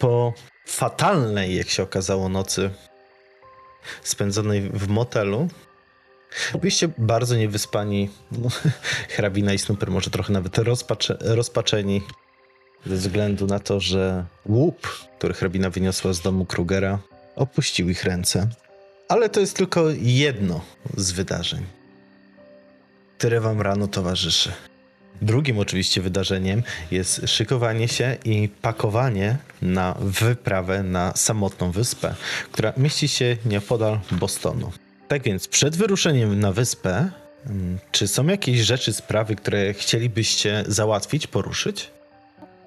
Po fatalnej, jak się okazało, nocy spędzonej w motelu, byliście bardzo niewyspani. No, hrabina i Snooper może trochę nawet rozpacze, rozpaczeni ze względu na to, że łup, który hrabina wyniosła z domu Krugera, opuścił ich ręce. Ale to jest tylko jedno z wydarzeń, które wam rano towarzyszy. Drugim oczywiście wydarzeniem jest szykowanie się i pakowanie na wyprawę na samotną wyspę, która mieści się nieopodal Bostonu. Tak więc przed wyruszeniem na wyspę, mm, czy są jakieś rzeczy, sprawy, które chcielibyście załatwić, poruszyć?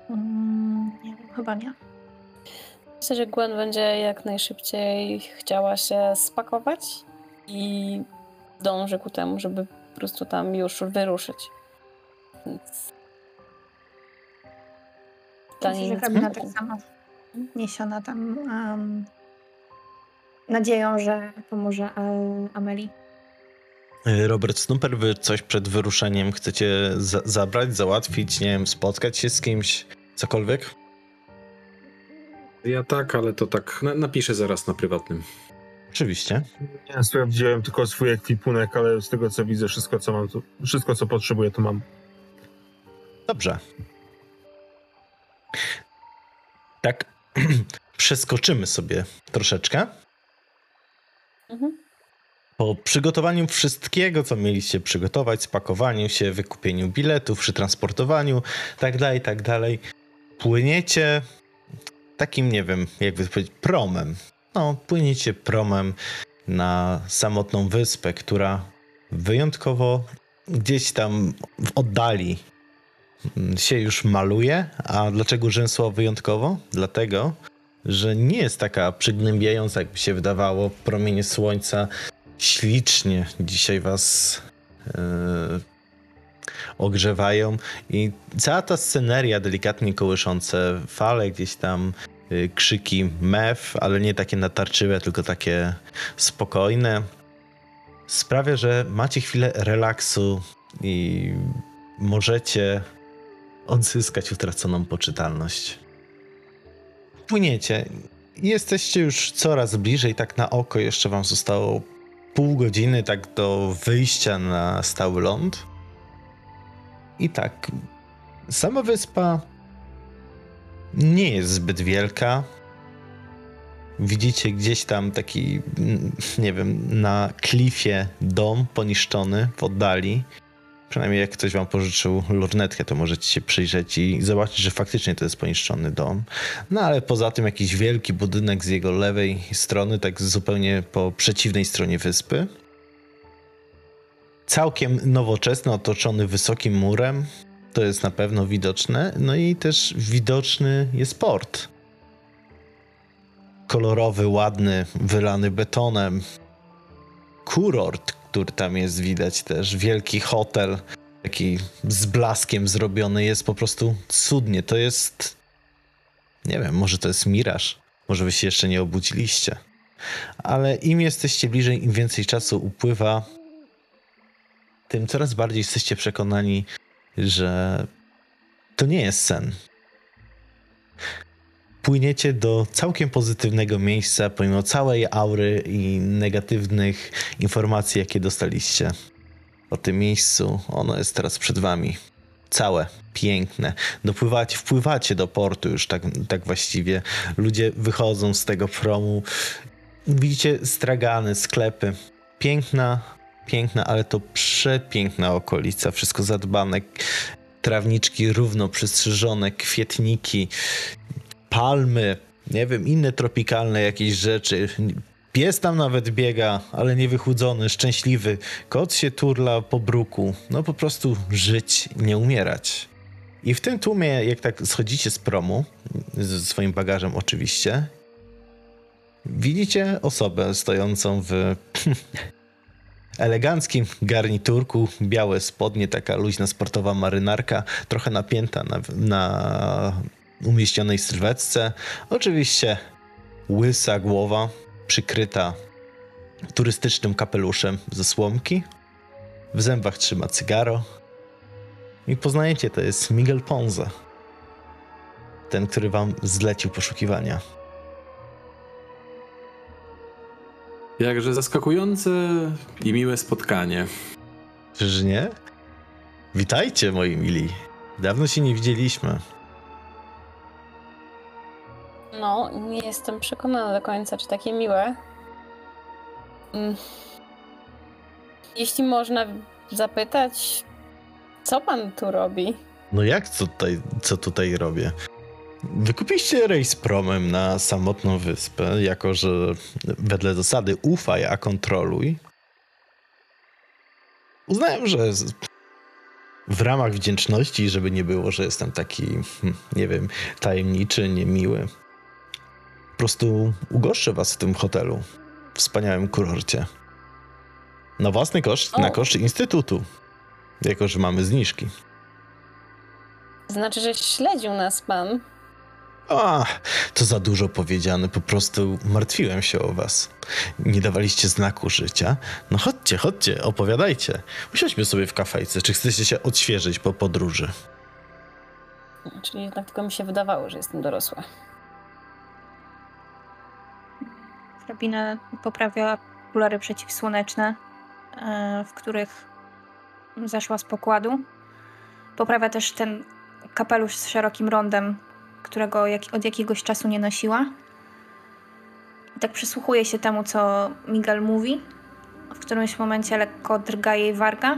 Mm, nie wiem, chyba nie. Myślę, że Gwen będzie jak najszybciej chciała się spakować i dąży ku temu, żeby po prostu tam już wyruszyć. Więc... Myślę, że hrabina tak samo niesiona tam um, nadzieją, że pomoże um, Ameli. Robert Snooper, wy coś przed wyruszeniem chcecie za zabrać, załatwić, nie wiem, spotkać się z kimś, cokolwiek? Ja tak, ale to tak na napiszę zaraz na prywatnym. Oczywiście. Ja sprawdziłem tylko swój ekwipunek, ale z tego co widzę, wszystko co mam, to, wszystko co potrzebuję, to mam. Dobrze. Tak, przeskoczymy sobie troszeczkę. Mhm. Po przygotowaniu wszystkiego, co mieliście przygotować, spakowaniu się, wykupieniu biletów, przetransportowaniu, tak dalej, tak dalej, płyniecie takim, nie wiem, jakby powiedzieć, promem. No, płyniecie promem na samotną wyspę, która wyjątkowo gdzieś tam w oddali się już maluje. A dlaczego rzęsło wyjątkowo? Dlatego, że nie jest taka przygnębiająca, jakby się wydawało. Promienie słońca ślicznie dzisiaj was yy, ogrzewają i cała ta sceneria delikatnie kołyszące fale gdzieś tam yy, krzyki mew, ale nie takie natarczywe, tylko takie spokojne sprawia, że macie chwilę relaksu i możecie odzyskać utraconą poczytalność. Płyniecie. Jesteście już coraz bliżej, tak na oko jeszcze wam zostało pół godziny tak do wyjścia na stały ląd. I tak, sama wyspa nie jest zbyt wielka. Widzicie gdzieś tam taki, nie wiem, na klifie dom poniszczony w oddali. Przynajmniej jak ktoś wam pożyczył lornetkę, to możecie się przyjrzeć i zobaczyć, że faktycznie to jest poniszczony dom. No ale poza tym jakiś wielki budynek z jego lewej strony, tak zupełnie po przeciwnej stronie wyspy. Całkiem nowoczesny, otoczony wysokim murem. To jest na pewno widoczne. No i też widoczny jest port. Kolorowy, ładny, wylany betonem. Kurort, który tam jest widać też. Wielki hotel, taki z blaskiem zrobiony, jest po prostu cudnie. To jest. Nie wiem, może to jest miraż. Może wy się jeszcze nie obudziliście. Ale im jesteście bliżej, im więcej czasu upływa, tym coraz bardziej jesteście przekonani, że to nie jest sen płyniecie do całkiem pozytywnego miejsca, pomimo całej aury i negatywnych informacji, jakie dostaliście o tym miejscu. Ono jest teraz przed wami. Całe, piękne. Dopływacie, wpływacie do portu już tak, tak właściwie. Ludzie wychodzą z tego promu. Widzicie stragany, sklepy. Piękna, piękna, ale to przepiękna okolica. Wszystko zadbane. Trawniczki równo przystrzyżone, kwietniki palmy, nie wiem, inne tropikalne jakieś rzeczy. Pies tam nawet biega, ale niewychudzony, szczęśliwy. Kot się turla po bruku. No po prostu żyć, nie umierać. I w tym tłumie, jak tak schodzicie z promu, ze swoim bagażem oczywiście, widzicie osobę stojącą w eleganckim garniturku, białe spodnie, taka luźna sportowa marynarka, trochę napięta na, na umieśnionej sylwetce. Oczywiście łysa głowa, przykryta turystycznym kapeluszem ze słomki. W zębach trzyma cygaro. I poznajecie, to jest Miguel Ponza. ten, który wam zlecił poszukiwania. Jakże zaskakujące i miłe spotkanie. Czyż nie? Witajcie, moi mili. Dawno się nie widzieliśmy. No, nie jestem przekonana do końca, czy takie miłe. Mm. Jeśli można zapytać, co pan tu robi? No jak tutaj, co tutaj robię? Wykupiście rejs promem na samotną wyspę, jako że wedle zasady ufaj, a kontroluj. Uznałem, że w ramach wdzięczności, żeby nie było, że jestem taki, hm, nie wiem, tajemniczy, niemiły. Po prostu ugoszczę was w tym hotelu, w wspaniałym kurorcie. Na własny koszt, na O. koszt Instytutu, jako że mamy zniżki. Znaczy, że śledził nas pan. A, to za dużo powiedziane. Po prostu martwiłem się o was. Nie dawaliście znaku życia. No chodźcie, chodźcie, opowiadajcie. Usiądźmy sobie w kafejce. Czy chcecie się odświeżyć po podróży? Czyli jednak tylko mi się wydawało, że jestem dorosła. Hrabina poprawia okulary przeciwsłoneczne, e, w których zeszła z pokładu. Poprawia też ten kapelusz z szerokim rondem, którego od jakiegoś czasu nie nosiła. Tak przysłuchuje się temu, co Miguel mówi. W którymś momencie lekko drga jej warga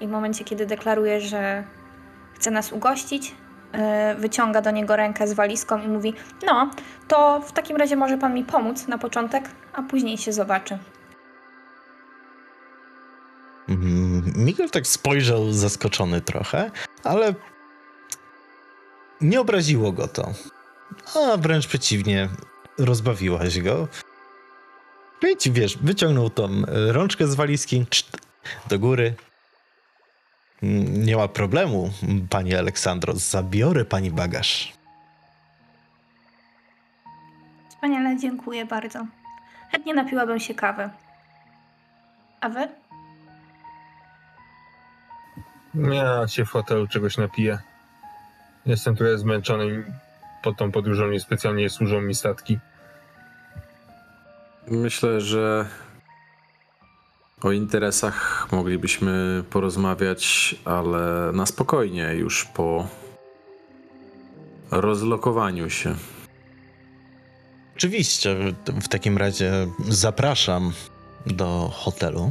i w momencie, kiedy deklaruje, że chce nas ugościć, wyciąga do niego rękę z walizką i mówi: No, to w takim razie może pan mi pomóc na początek, a później się zobaczy. Mm, Miguel tak spojrzał zaskoczony trochę, ale nie obraziło go to. A wręcz przeciwnie, rozbawiłaś go. Wiecie, wiesz, wyciągnął tą e, rączkę z walizki do góry. Nie ma problemu, pani Aleksandro, zabiorę pani bagaż. Wspaniale, dziękuję bardzo. Chętnie napiłabym się kawy. A wy? Ja się w hotelu czegoś napiję. Jestem trochę zmęczony i pod tą podróżą niespecjalnie służą mi statki. Myślę, że o interesach moglibyśmy porozmawiać, ale na spokojnie, już po rozlokowaniu się. Oczywiście, w, takim razie zapraszam do hotelu,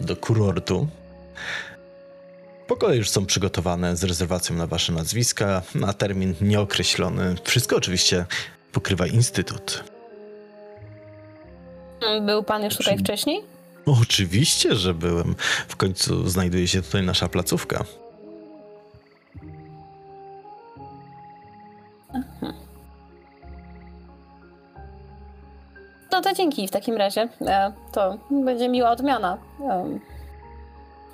do kurortu. Pokoje już są przygotowane z rezerwacją na wasze nazwiska, na termin nieokreślony. Wszystko oczywiście pokrywa Instytut. Był pan już tutaj Czy- wcześniej? Oczywiście, że byłem. W końcu znajduje się tutaj nasza placówka. No to dzięki w takim razie. E, To będzie miła odmiana.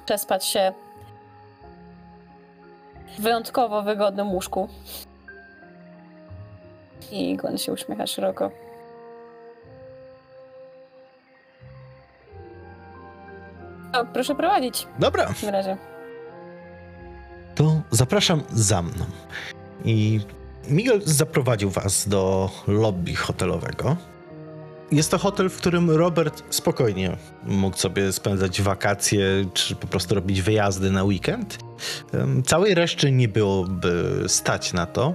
Przespać się w wyjątkowo wygodnym łóżku. I Gwen się uśmiecha szeroko. O, proszę prowadzić Dobra, w takim razie. to zapraszam za mną. I Miguel zaprowadził was do lobby hotelowego. Jest to hotel, w którym Robert spokojnie mógł sobie spędzać wakacje, czy po prostu robić wyjazdy na weekend. Całej reszty nie byłoby stać na to.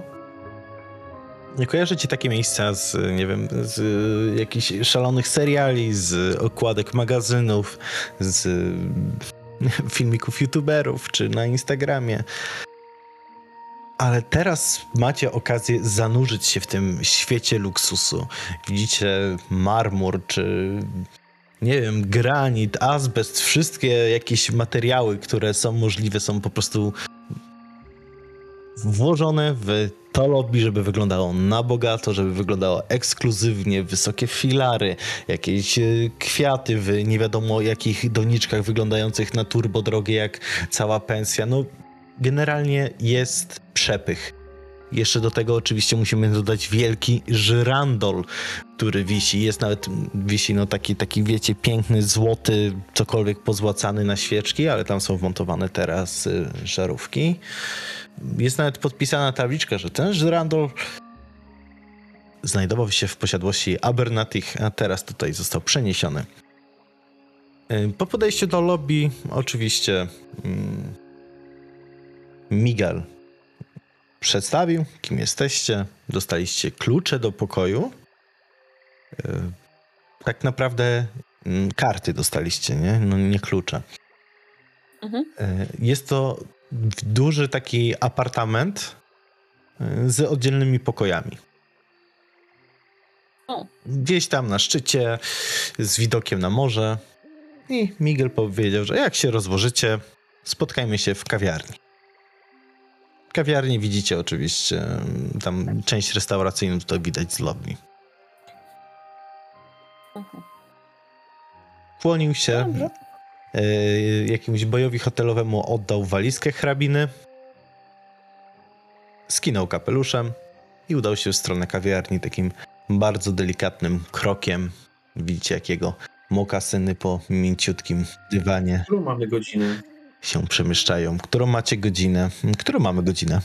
Nie kojarzycie takie miejsca z, nie wiem, z jakichś szalonych seriali, z okładek magazynów, z filmików youtuberów, czy na Instagramie. Ale teraz macie okazję zanurzyć się w tym świecie luksusu. Widzicie marmur, czy nie wiem, granit, azbest, wszystkie jakieś materiały, które są możliwe, są po prostu włożone w to lobby, żeby wyglądało na bogato, żeby wyglądało ekskluzywnie, wysokie filary, jakieś e, kwiaty w nie wiadomo jakich doniczkach wyglądających na turbo drogie jak cała pensja. No generalnie jest przepych. Jeszcze do tego oczywiście musimy dodać wielki żyrandol, który wisi. Jest nawet, wisi no taki, taki wiecie, piękny, złoty, cokolwiek pozłacany na świeczki, ale tam są wmontowane teraz y, żarówki. Jest nawet podpisana tabliczka, że ten żyrandol znajdował się w posiadłości Abernathy, a teraz tutaj został przeniesiony. Po podejściu do lobby, oczywiście Miguel przedstawił, kim jesteście. Dostaliście klucze do pokoju. Tak naprawdę karty dostaliście, nie? No nie klucze. Mhm. Jest to duży taki apartament y, z oddzielnymi pokojami. O. Gdzieś tam na szczycie, z widokiem na morze. I Miguel powiedział, że jak się rozłożycie, spotkajmy się w kawiarni. W kawiarni widzicie oczywiście, mm, tam część restauracyjną to widać z lobby. Kłonił się, Dobrze. Y, jakiemuś bojowi hotelowemu oddał walizkę hrabiny, skinął kapeluszem i udał się w stronę kawiarni takim bardzo delikatnym krokiem. Widzicie, jakiego mokasyny po mięciutkim dywanie Którą mamy godzinę? się przemieszczają. Którą macie godzinę? Którą mamy godzinę?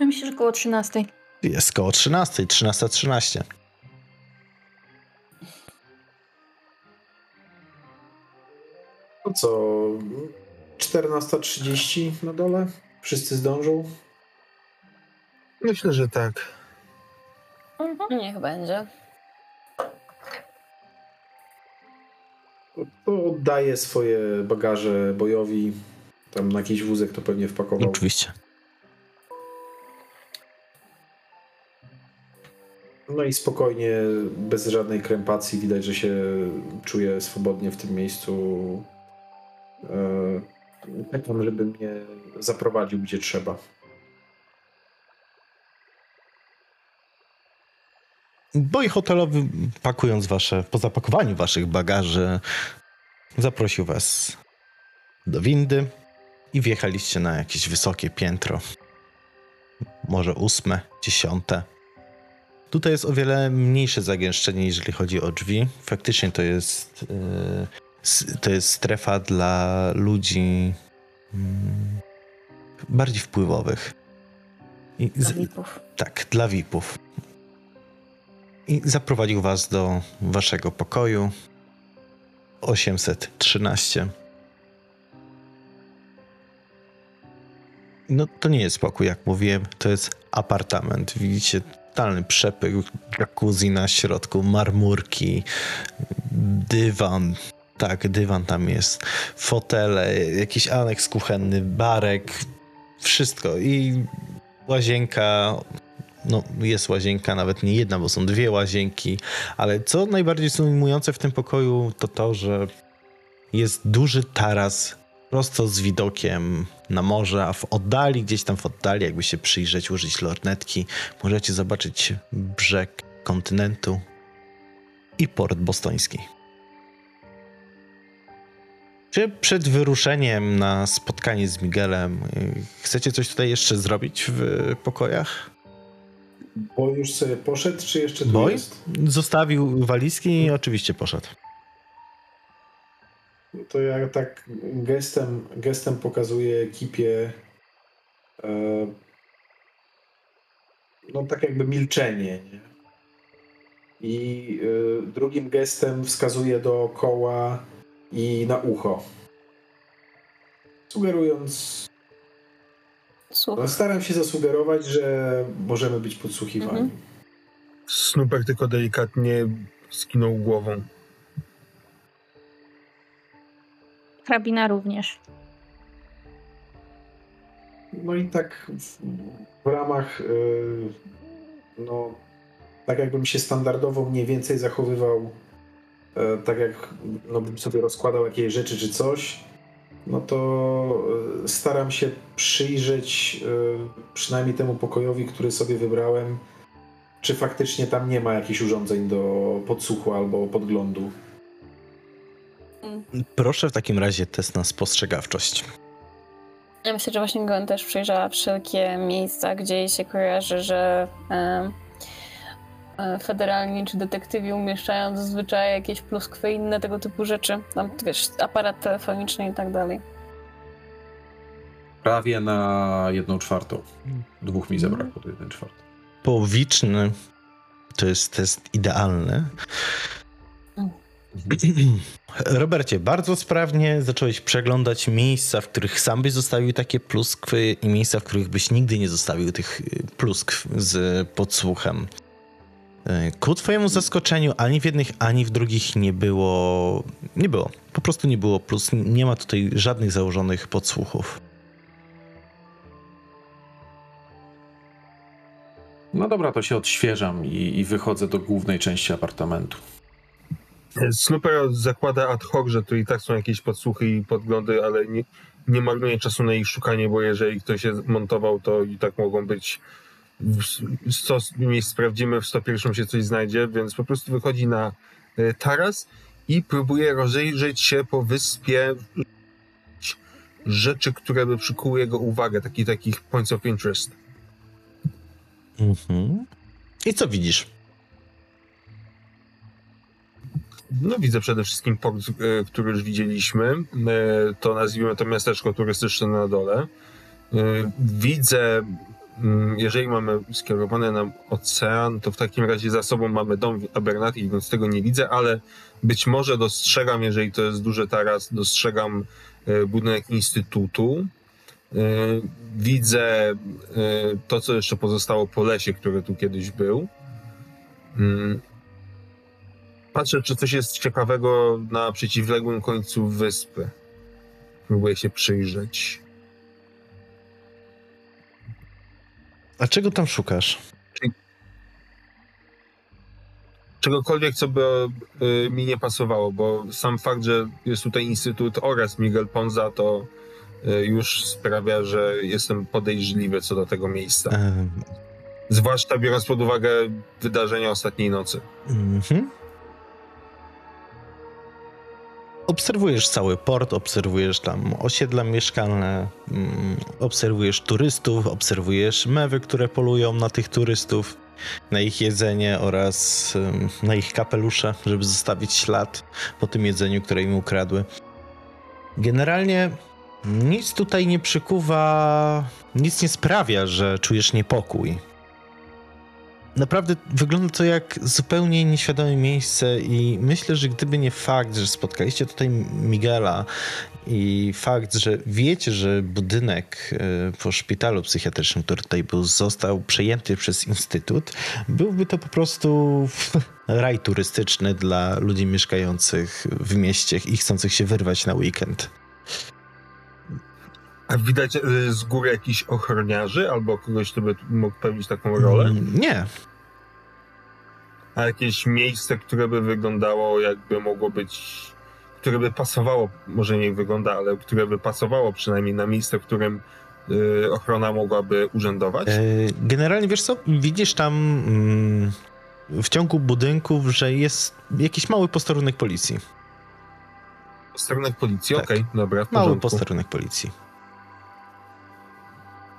Myślę, że koło 13. Jest koło 13, 13.13. To co? 14.30 na dole? Wszyscy zdążą? Myślę, że tak. Mhm. Niech będzie. To- To oddaję swoje bagaże bojowi. Tam na jakiś wózek to pewnie wpakował. Oczywiście. No i spokojnie, bez żadnej krępacji, widać, że się czuję swobodnie w tym miejscu. Eee, Czekam, żeby mnie zaprowadził gdzie trzeba. Boj hotelowy, pakując wasze, po zapakowaniu waszych bagaży, zaprosił was do windy i wjechaliście na jakieś wysokie piętro. Może ósme, dziesiąte. Tutaj jest o wiele mniejsze zagęszczenie, jeżeli chodzi o drzwi. Faktycznie to jest, yy, to jest strefa dla ludzi mm, bardziej wpływowych. I z- Zawitów. tak, dla VIP-ów. I zaprowadził was do waszego pokoju. 813. No to nie jest pokój, jak mówiłem, to jest apartament. Widzicie totalny przepych, jacuzzi na środku, marmurki, dywan. Tak, dywan tam jest, fotele, jakiś aneks kuchenny, barek, wszystko. I łazienka, no jest łazienka, nawet nie jedna, bo są dwie łazienki, ale co najbardziej ujmujące w tym pokoju to to, że jest duży taras prosto z widokiem na morze, a w oddali, gdzieś tam w oddali, jakby się przyjrzeć, użyć lornetki, możecie zobaczyć brzeg kontynentu i port bostoński. Czy przed wyruszeniem na spotkanie z Miguelem y, chcecie coś tutaj jeszcze zrobić w pokojach? Bo już sobie poszedł, czy jeszcze tu Boj? jest? Zostawił walizki i oczywiście poszedł. To ja tak gestem, gestem pokazuję ekipie e, no tak jakby milczenie, nie? I e, drugim gestem wskazuję dookoła i na ucho. Sugerując, Słuch. no staram się zasugerować, że możemy być podsłuchiwani. Mhm. Snupek tylko delikatnie skinął głową. Hrabina również. No i tak w, w ramach, yy, no, tak jakbym się standardowo mniej więcej zachowywał, tak jak no, bym sobie rozkładał jakieś rzeczy czy coś, no to e, staram się przyjrzeć e, przynajmniej temu pokojowi, który sobie wybrałem, czy faktycznie tam nie ma jakichś urządzeń do podsłuchu albo podglądu. Proszę w takim razie test na spostrzegawczość. Ja myślę, że właśnie Gwen też przejrzała wszelkie miejsca, gdzie jej się kojarzy, że e, e, federalni czy detektywi umieszczają zazwyczaj jakieś pluskwy i inne tego typu rzeczy. Tam, wiesz, aparat telefoniczny i tak dalej. prawie na jedną czwartą. Dwóch mi zabrakło do jednej czwartej. Połowiczny to jest test idealny. Robercie, bardzo sprawnie zacząłeś przeglądać miejsca, w których sam byś zostawił takie pluskwy i miejsca, w których byś nigdy nie zostawił tych pluskw z podsłuchem. Y, Ku twojemu zaskoczeniu ani w jednych, ani w drugich nie było, nie było, po prostu nie było plus, nie ma tutaj żadnych założonych podsłuchów. No dobra, to się odświeżam i, i wychodzę do głównej części apartamentu. Snooper zakłada ad hoc, że tu i tak są jakieś podsłuchy i podglądy, ale nie, nie marnuje czasu na ich szukanie, bo jeżeli ktoś je montował, to i tak mogą być w 100 miejsc sprawdzimy, w 101 się coś znajdzie, więc po prostu wychodzi na e, taras i próbuje rozejrzeć się po wyspie rzeczy, które by przykuły jego uwagę, takich takich points of interest. Mhm. I co widzisz? No widzę przede wszystkim port, e, który już widzieliśmy. E, To nazwijmy to miasteczko turystyczne na dole. Widzę, jeżeli mamy skierowane na ocean, to w takim razie za sobą mamy dom Abernathy, więc tego nie widzę, ale być może dostrzegam, jeżeli to jest duży taras, dostrzegam e, budynek instytutu. E, Widzę e, to, co jeszcze pozostało po lesie, który tu kiedyś był. Mm, Patrzę, czy coś jest ciekawego na przeciwległym końcu wyspy. Próbuję się przyjrzeć. A czego tam szukasz? Czegokolwiek, co by y, mi nie pasowało, bo sam fakt, że jest tutaj Instytut oraz Miguel Ponza, to y, już sprawia, że jestem podejrzliwy co do tego miejsca. Zwłaszcza biorąc pod uwagę wydarzenia ostatniej nocy. Mhm. Obserwujesz cały port, obserwujesz tam osiedla mieszkalne, mm, obserwujesz turystów, obserwujesz mewy, które polują na tych turystów, na ich jedzenie oraz ym, na ich kapelusze, żeby zostawić ślad po tym jedzeniu, które im ukradły. Generalnie nic tutaj nie przykuwa, nic nie sprawia, że czujesz niepokój. Naprawdę wygląda to jak zupełnie nieświadome miejsce i myślę, że gdyby nie fakt, że spotkaliście tutaj Miguela i fakt, że wiecie, że budynek e, po szpitalu psychiatrycznym, który tutaj był, został przejęty przez Instytut, byłby to po prostu raj turystyczny dla ludzi mieszkających w mieście i chcących się wyrwać na weekend. A widać y, z góry jakichś ochroniarzy albo kogoś, kto by mógł pełnić taką rolę? Nie, A jakieś miejsce, które by wyglądało jakby mogło być, które by pasowało, może nie wygląda, ale które by pasowało przynajmniej na miejsce, w którym y, ochrona mogłaby urzędować? E, Generalnie wiesz co, widzisz tam mm, w ciągu budynków, że jest jakiś mały posterunek policji. Posterunek policji, tak. okej, dobra, w Mały posterunek policji.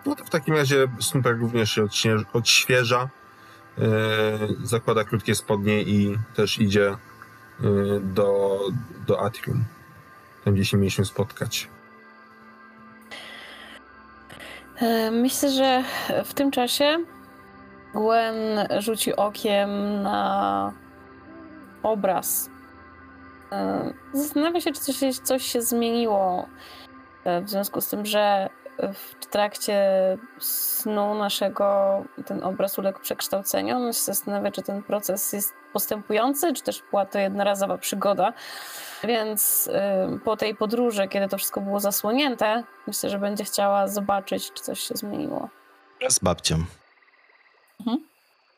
No to w takim razie Snooper również się odświeża, zakłada krótkie spodnie i też idzie yy, do, do atrium, tam gdzie się mieliśmy spotkać. E, Myślę, że w tym czasie Gwen rzuci okiem na obraz. E, Zastanawia się, czy coś, coś się zmieniło e, w związku z tym, że w trakcie snu naszego ten obraz uległ przekształceniu. On się zastanawia, czy ten proces jest postępujący, czy też była to jednorazowa przygoda. Więc po tej podróży, kiedy to wszystko było zasłonięte, myślę, że będzie chciała zobaczyć, czy coś się zmieniło. Z babcią. Mhm.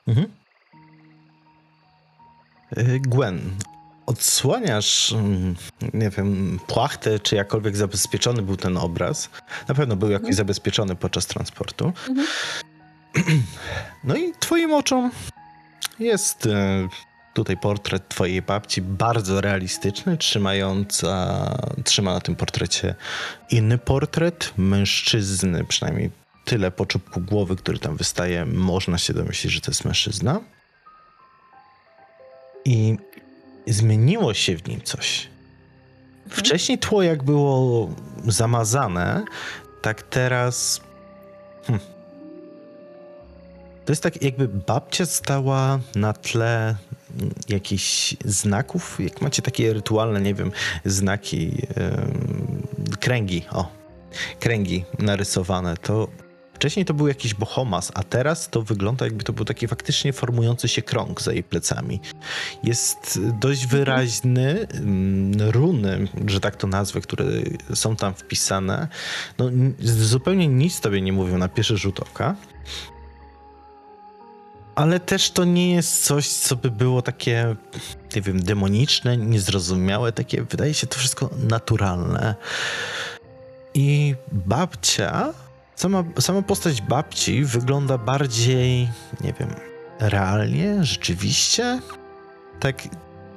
Mhm. Y, Gwen, odsłaniasz, mm, nie wiem, płachtę, czy jakkolwiek zabezpieczony był ten obraz. Na pewno był jakoś Mhm. zabezpieczony podczas transportu. Mhm. No i twoim oczom jest e, tutaj portret twojej babci, bardzo realistyczny, trzymająca, trzyma na tym portrecie inny portret mężczyzny, przynajmniej tyle po czubku głowy, który tam wystaje, można się domyślić, że to jest mężczyzna. I zmieniło się w nim coś. Wcześniej tło jak było zamazane, tak teraz. Hm. To jest tak, jakby babcia stała na tle jakichś znaków. Jak macie takie rytualne, nie wiem, znaki, em, kręgi, o, kręgi narysowane, to wcześniej to był jakiś bohomas, a teraz to wygląda jakby to był taki faktycznie formujący się krąg za jej plecami. Jest dość wyraźny, mm, runy, że tak to nazwę, które są tam wpisane, no zupełnie nic tobie nie mówią na pierwszy rzut oka. Ale też to nie jest coś, co by było takie, nie wiem, demoniczne, niezrozumiałe, takie, wydaje się to wszystko naturalne. I babcia, sama, sama postać babci wygląda bardziej, nie wiem, realnie, rzeczywiście. Tak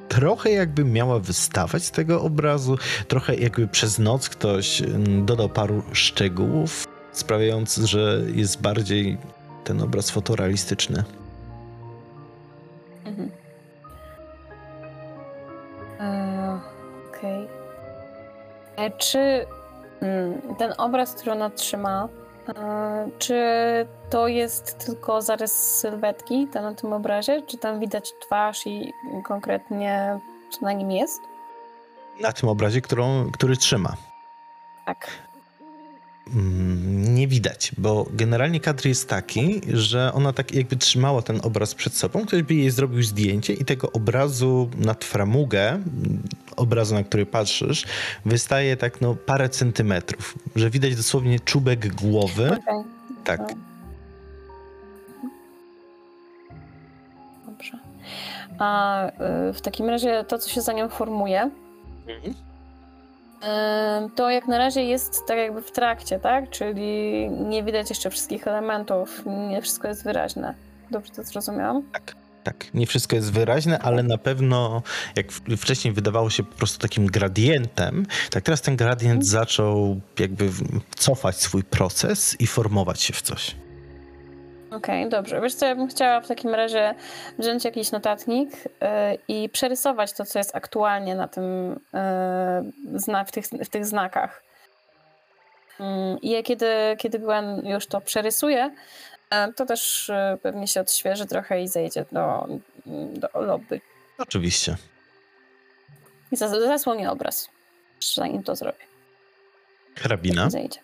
trochę jakby miała wystawać z tego obrazu, trochę jakby przez noc ktoś mm, dodał paru szczegółów, sprawiając, że jest bardziej ten obraz fotorealistyczny. Mhm. E, Okej. E, Czy mm, ten obraz, który ona trzyma, czy to jest tylko zarys sylwetki to na tym obrazie? Czy tam widać twarz i konkretnie co na nim jest? Na tym obrazie, którą, który trzyma. Tak. Mm, Nie widać, bo generalnie kadr jest taki, że ona tak jakby trzymała ten obraz przed sobą, ktoś by jej zrobił zdjęcie i tego obrazu nad framugę, obrazu, na który patrzysz, wystaje tak no parę centymetrów, że widać dosłownie czubek głowy. Okej. Tak. No. Dobrze. A y, w takim razie to, co się za nią formuje, Mhm. y, to jak na razie jest tak jakby w trakcie, tak? Czyli nie widać jeszcze wszystkich elementów, nie wszystko jest wyraźne. Dobrze to zrozumiałam? Tak, nie wszystko jest wyraźne, ale na pewno jak wcześniej wydawało się po prostu takim gradientem, tak teraz ten gradient zaczął jakby cofać swój proces i formować się w coś. Okej, dobrze. Wiesz co, ja bym chciała w takim razie wziąć jakiś notatnik y, i przerysować to, co jest aktualnie na tym, y, zna, w, tych, w tych znakach. Mm, I ja kiedy, kiedy Gwen już to przerysuje, to też y, pewnie się odświeży trochę i zejdzie do, do lobby. Oczywiście. I zas- zasłoni obraz, zanim to zrobię. Hrabina. Zejdzie.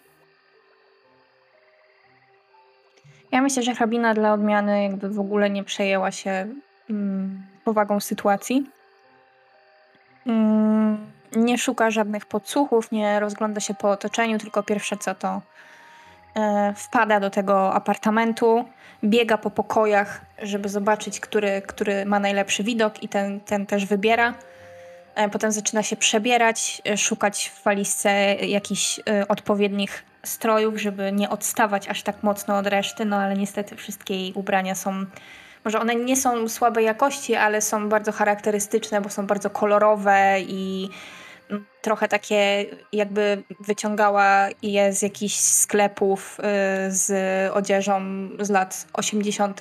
Ja myślę, że hrabina dla odmiany jakby w ogóle nie przejęła się mm, powagą sytuacji. Mm, nie szuka żadnych podsłuchów, nie rozgląda się po otoczeniu, tylko pierwsze co to e, wpada do tego apartamentu, biega po pokojach, żeby zobaczyć, który, który ma najlepszy widok i ten, ten też wybiera. E, Potem zaczyna się przebierać, e, szukać w walizce jakichś e, odpowiednich strojów, żeby nie odstawać aż tak mocno od reszty, no ale niestety wszystkie jej ubrania są, może one nie są słabej jakości, ale są bardzo charakterystyczne, bo są bardzo kolorowe i trochę takie jakby wyciągała je z jakichś sklepów y, z odzieżą z lat 80.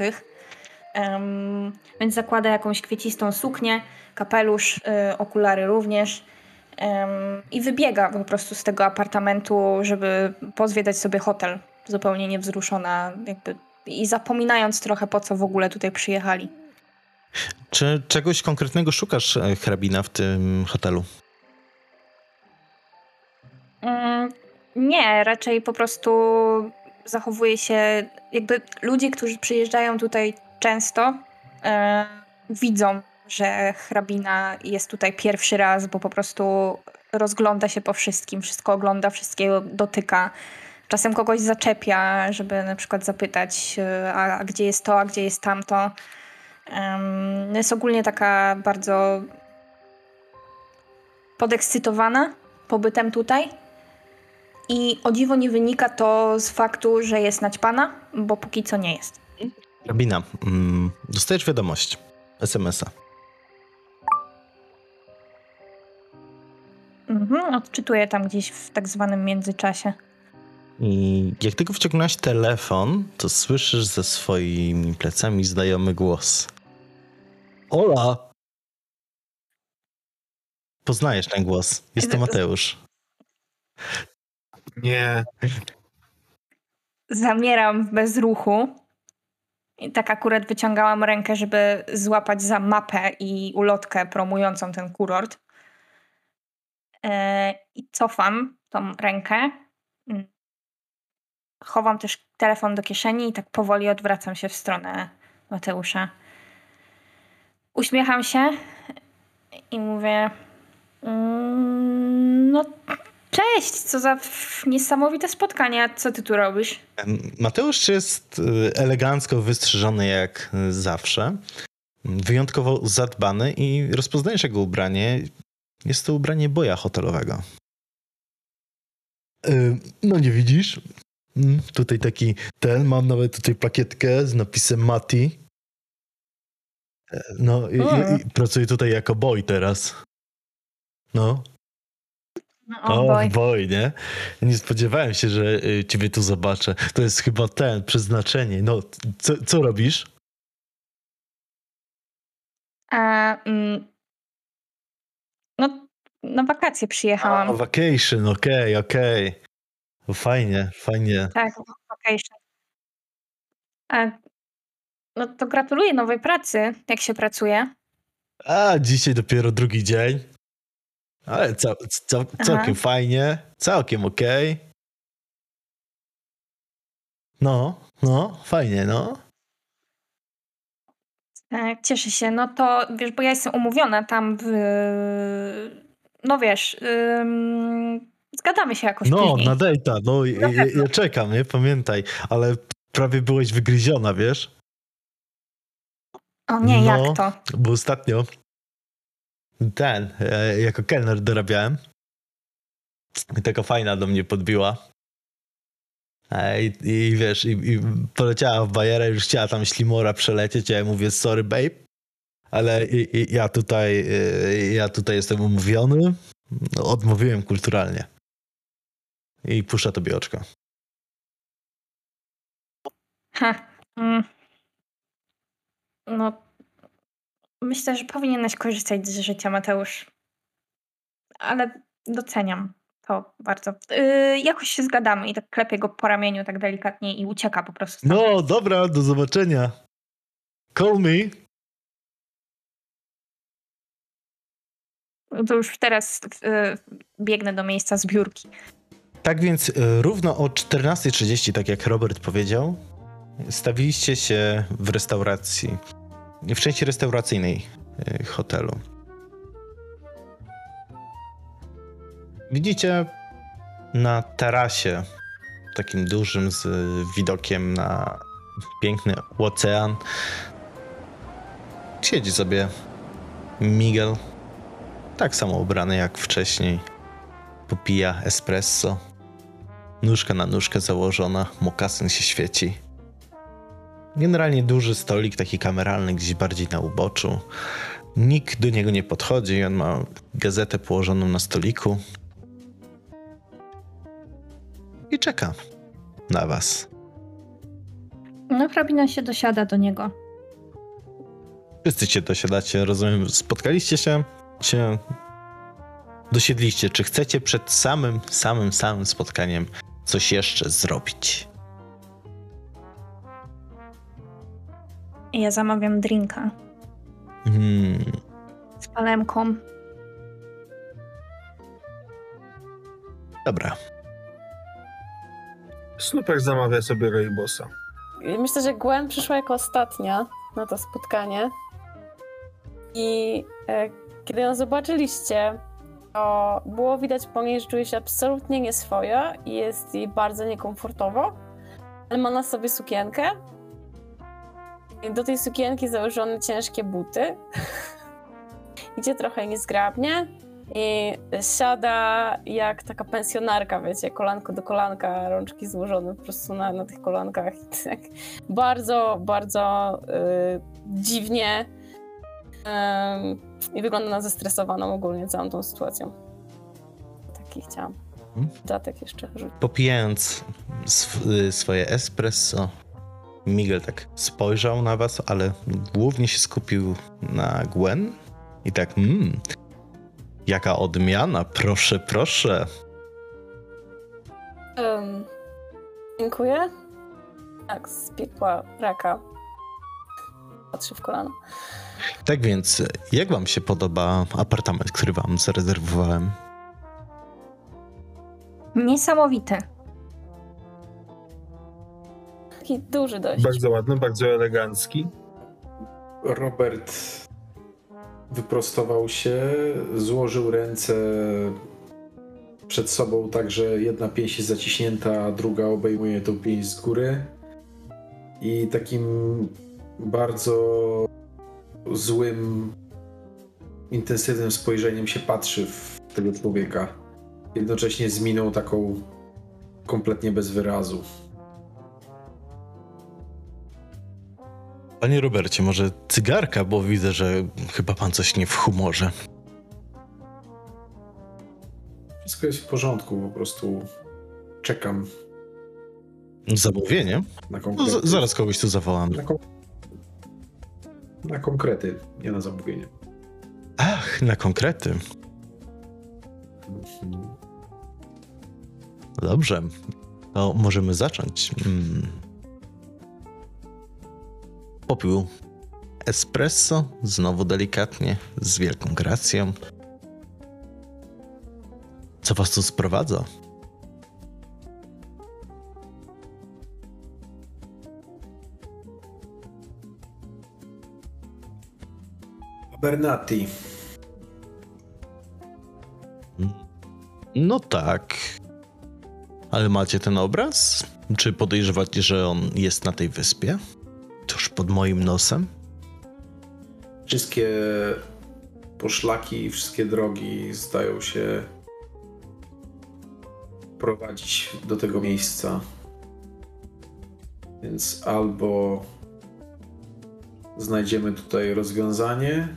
Em, więc zakłada jakąś kwiecistą suknię, kapelusz, y, okulary również. I wybiega po prostu z tego apartamentu, żeby pozwiedzać sobie hotel, zupełnie niewzruszona, jakby i zapominając trochę po co w ogóle tutaj przyjechali. Czy czegoś konkretnego szukasz, e, hrabina, w tym hotelu? Mm, Nie, raczej po prostu zachowuje się, jakby ludzie, którzy przyjeżdżają tutaj często, e, widzą, że hrabina jest tutaj pierwszy raz, bo po prostu rozgląda się po wszystkim, wszystko ogląda, wszystkiego dotyka. Czasem kogoś zaczepia, żeby na przykład zapytać, e, a, a gdzie jest to, a gdzie jest tamto. Em, jest ogólnie taka bardzo podekscytowana pobytem tutaj. I o dziwo nie wynika to z faktu, że jest naćpana, bo póki co nie jest. Hrabina, mm, dostajesz wiadomość, SMS-a. Mhm, odczytuję tam gdzieś w tak zwanym międzyczasie. I jak tylko wciągnąłeś telefon, to słyszysz ze swoimi plecami znajomy głos. Ola! Poznajesz ten głos. Jest to Mateusz. Nie. zamieram w bezruchu. I tak akurat wyciągałam rękę, żeby złapać za mapę i ulotkę promującą ten kurort. E, I cofam tą rękę. Chowam też telefon do kieszeni i tak powoli odwracam się w stronę Mateusza. Uśmiecham się i mówię: "Mm, No, cześć, co za niesamowite spotkanie. Co ty tu robisz? Mateusz jest y, elegancko wystrzyżony jak zawsze. Wyjątkowo zadbany i rozpoznajesz jego ubranie. Jest to ubranie boja hotelowego. Y, No nie widzisz? Mm, Tutaj taki ten, mam nawet tutaj plakietkę z napisem Mati. E, No i, i, i pracuję tutaj jako boy teraz. No, No, o, o, boj. boy, nie? Nie spodziewałem się, że y, ciebie tu zobaczę. To jest chyba ten, przeznaczenie. No, co, co robisz? A, mm, no, na wakacje przyjechałam. A, vacation, okej, okej. No Fajnie, fajnie. Tak, vacation. A, no to gratuluję nowej pracy, jak się pracuje. A, dzisiaj dopiero drugi dzień. Ale cał, cał, całkiem fajnie, całkiem okej. No, no, fajnie, no. Tak, cieszę się. No to wiesz, bo ja jestem umówiona tam w. No wiesz, ym, zgadamy się jakoś No, później. na dejta, no, ja, ja czekam, nie? Pamiętaj, ale prawie byłeś wygryziona, wiesz? O nie, no. jak to? Bo ostatnio ten, e, jako kelner dorabiałem i taka fajna do mnie podbiła. I, i wiesz, i, i poleciała w bajerę, już chciała tam ślimora przelecieć, a ja mówię, sorry babe, ale i, ja tutaj e, ja tutaj jestem umówiony. Odmówiłem kulturalnie. I puszcza tobie oczko. Ha. Mm. No, myślę, że powinieneś korzystać z życia, Mateusz. Ale doceniam to bardzo. Yy, jakoś się zgadamy i tak klepię go po ramieniu tak delikatnie i ucieka po prostu. No, dobra, do zobaczenia. Call me. To już teraz yy, biegnę do miejsca zbiórki. Tak więc y, równo o 14.30, tak jak Robert powiedział, stawiliście się w restauracji, w części restauracyjnej y, hotelu. Widzicie na tarasie, takim dużym z widokiem na piękny ocean, siedzi sobie Miguel, tak samo ubrany jak wcześniej. Popija espresso. Nóżka na nóżkę założona, mokasyn się świeci. Generalnie duży stolik, taki kameralny, gdzieś bardziej na uboczu. Nikt do niego nie podchodzi, on ma gazetę położoną na stoliku. I czeka na was. No, hrabina się dosiada do niego. Wszyscy się dosiadacie, rozumiem, spotkaliście się, się dosiedliście. Czy chcecie przed samym, samym, samym spotkaniem coś jeszcze zrobić? Ja zamawiam drinka Hmm. z palemką. Dobra. Snupek zamawia sobie Raybosa. I Myślę, że Gwen przyszła jako ostatnia na to spotkanie. I e, kiedy ją zobaczyliście, to było widać po niej, że czuje się absolutnie nieswojo i jest jej bardzo niekomfortowo, ale ma na sobie sukienkę. Do tej sukienki założone ciężkie buty. Idzie trochę niezgrabnie i siada jak taka pensjonarka, wiecie, kolanko do kolanka, rączki złożone po prostu na, na tych kolankach. Tak bardzo, bardzo y, dziwnie ym, i wygląda na zestresowaną ogólnie całą tą sytuacją. Taki chciałam. Mhm. Dodatek jeszcze rzucić. Popijając sw- y, swoje espresso, Miguel tak spojrzał na was, ale głównie się skupił na Gwen i tak, mmm, jaka odmiana, proszę, proszę. Ym, dziękuję. Tak, z piekła raka. Patrzy w kolano. Tak więc, jak wam się podoba apartament, który wam zarezerwowałem? Niesamowite. Taki duży dość. Bardzo ładny, bardzo elegancki. Robert wyprostował się, złożył ręce przed sobą tak, że jedna pięść jest zaciśnięta, a druga obejmuje tą pięść z góry. I takim bardzo złym, intensywnym spojrzeniem się patrzy w tego człowieka. Jednocześnie z miną taką kompletnie bez wyrazu. Panie Robercie, może cygarka, bo widzę, że chyba pan coś nie w humorze. Wszystko jest w porządku, po prostu czekam Zamówienie? na No, konkrety. z- zaraz kogoś tu zawołam. Na, kon- na konkrety, nie na zamówienie. Ach, na konkrety. Dobrze. To możemy zacząć. Mm. Popił espresso, znowu delikatnie, z wielką gracją. Co was tu sprowadza? Bernati. No tak. Ale macie ten obraz? Czy podejrzewacie, że on jest na tej wyspie? Tuż pod moim nosem? Wszystkie poszlaki, wszystkie drogi zdają się prowadzić do tego miejsca. Więc albo znajdziemy tutaj rozwiązanie,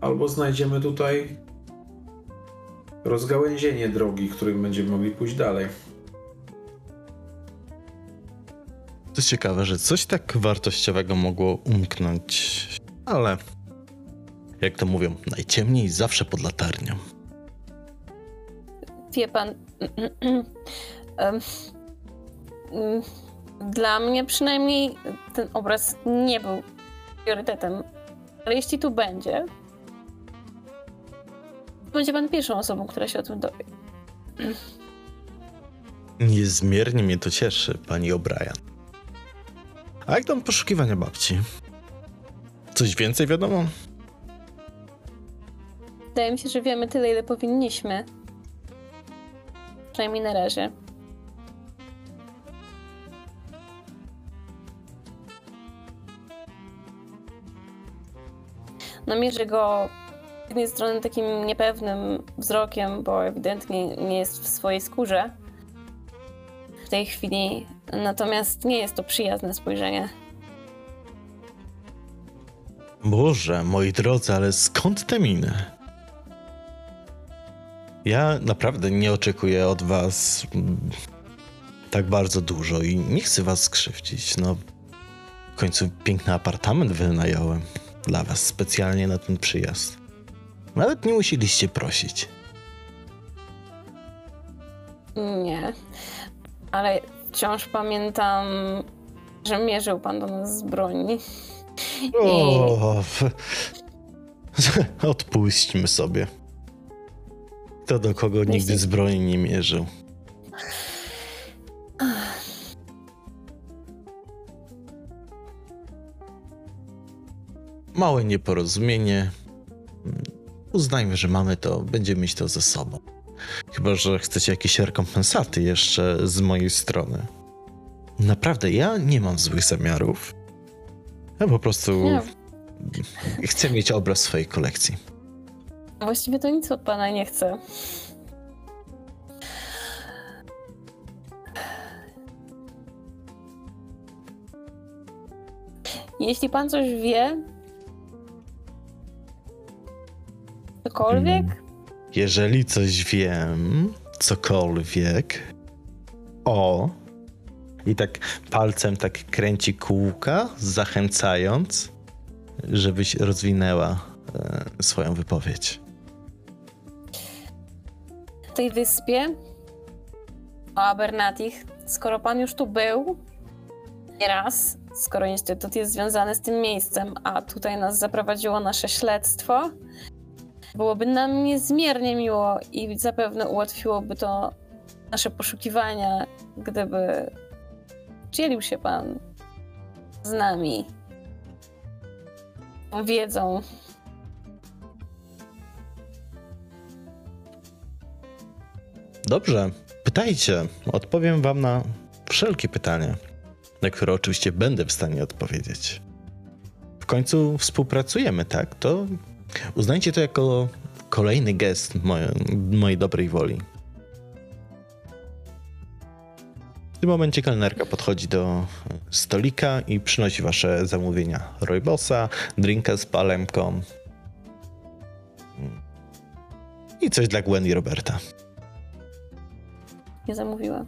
albo znajdziemy tutaj rozgałęzienie drogi, którym będziemy mogli pójść dalej. To ciekawe, że coś tak wartościowego mogło umknąć, ale jak to mówią, najciemniej zawsze pod latarnią. Wie pan. Dla mnie przynajmniej ten obraz nie był priorytetem. Ale jeśli tu będzie, będzie pan pierwszą osobą, która się o tym dowie. Niezmiernie mnie to cieszy, pani O'Brien. A jak tam poszukiwania babci? Coś więcej wiadomo? Wydaje mi się, że wiemy tyle, ile powinniśmy. Przynajmniej na razie. Namierzę go z jednej strony takim niepewnym wzrokiem, bo ewidentnie nie jest w swojej skórze w tej chwili. Natomiast nie jest to przyjazne spojrzenie. Boże, moi drodzy, ale skąd te miny? Ja naprawdę nie oczekuję od was mm, tak bardzo dużo i nie chcę was skrzywdzić. No, w końcu piękny apartament wynająłem dla was specjalnie na ten przyjazd. Nawet nie musieliście prosić. Nie, ale wciąż pamiętam, że mierzył pan do nas z broni. O, f- odpuśćmy sobie. Kto do kogo nigdy z broni nie mierzył. Małe nieporozumienie. Uznajmy, że mamy to, będziemy mieć to ze sobą. Chyba, że chcecie jakieś rekompensaty jeszcze z mojej strony. Naprawdę, ja nie mam złych zamiarów. Ja po prostu Nie, chcę mieć obraz swojej kolekcji. właściwie to nic od pana nie chcę. Jeśli pan coś wie, cokolwiek, Jeżeli coś wiem, cokolwiek, o, i tak palcem tak kręci kółka, zachęcając, żebyś rozwinęła e, swoją wypowiedź. w tej wyspie, o Abernatich, skoro pan już tu był, nieraz, skoro Instytut jest związany z tym miejscem, a tutaj nas zaprowadziło nasze śledztwo, byłoby nam niezmiernie miło i zapewne ułatwiłoby to nasze poszukiwania, gdyby dzielił się pan z nami wiedzą. Dobrze, pytajcie. Odpowiem wam na wszelkie pytania, na które oczywiście będę w stanie odpowiedzieć. W końcu współpracujemy, tak? To uznajcie to jako kolejny gest moje, mojej dobrej woli. W tym momencie kelnerka podchodzi do stolika i przynosi wasze zamówienia. Roybosa, drinka z palemką i coś dla Gwen i Roberta. Nie zamówiłam.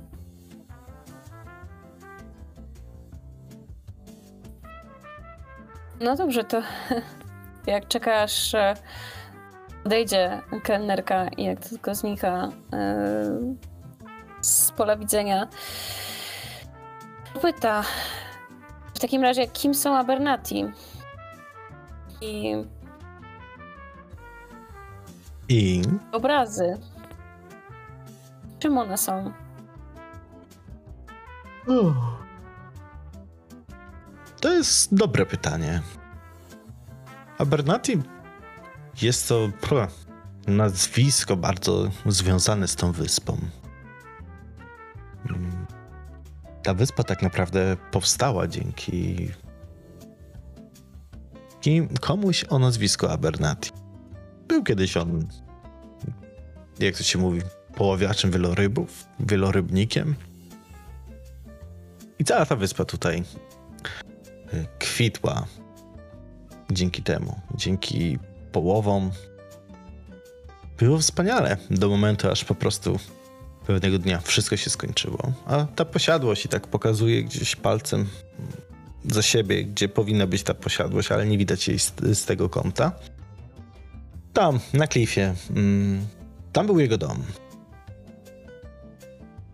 No dobrze, to jak czekasz, odejdzie kelnerka i jak tylko znika yy, z pola widzenia, pyta w takim razie, kim są Abernati? I I obrazy. Czym one są? To jest dobre pytanie. Abernathy jest to pro, nazwisko bardzo związane z tą wyspą. Mm. Ta wyspa tak naprawdę powstała dzięki dzięki komuś o nazwisku Abernathy. Był kiedyś on, jak to się mówi, poławiaczem wielorybów, wielorybnikiem. I cała ta wyspa tutaj y, kwitła dzięki temu, dzięki połowom. Było wspaniale do momentu, aż po prostu pewnego dnia wszystko się skończyło. A ta posiadłość i tak pokazuje gdzieś palcem za siebie, gdzie powinna być ta posiadłość, ale nie widać jej z, z tego kąta. Tam, na klifie, mm, tam był jego dom.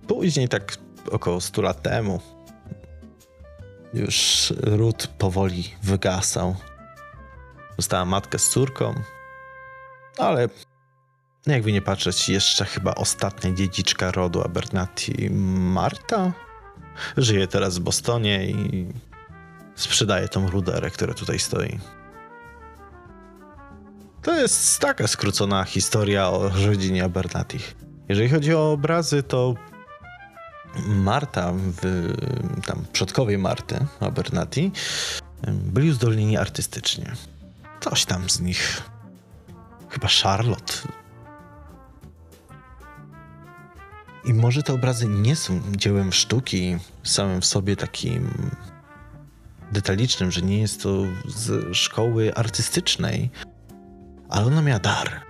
Później, tak około 100 lat temu, już ród powoli wygasał. Została matka z córką, ale jakby nie patrzeć, jeszcze chyba ostatnia dziedziczka rodu Abernathy, Marta, żyje teraz w Bostonie i sprzedaje tą ruderę, która tutaj stoi. To jest taka skrócona historia o rodzinie Abernathy. Jeżeli chodzi o obrazy, to Marta, w, tam przodkowie Marty, Abernathy, byli uzdolnieni artystycznie. Coś tam z nich. Chyba Charlotte. I może te obrazy nie są dziełem sztuki samym w sobie takim detalicznym, że nie jest to z szkoły artystycznej, ale ona miała dar.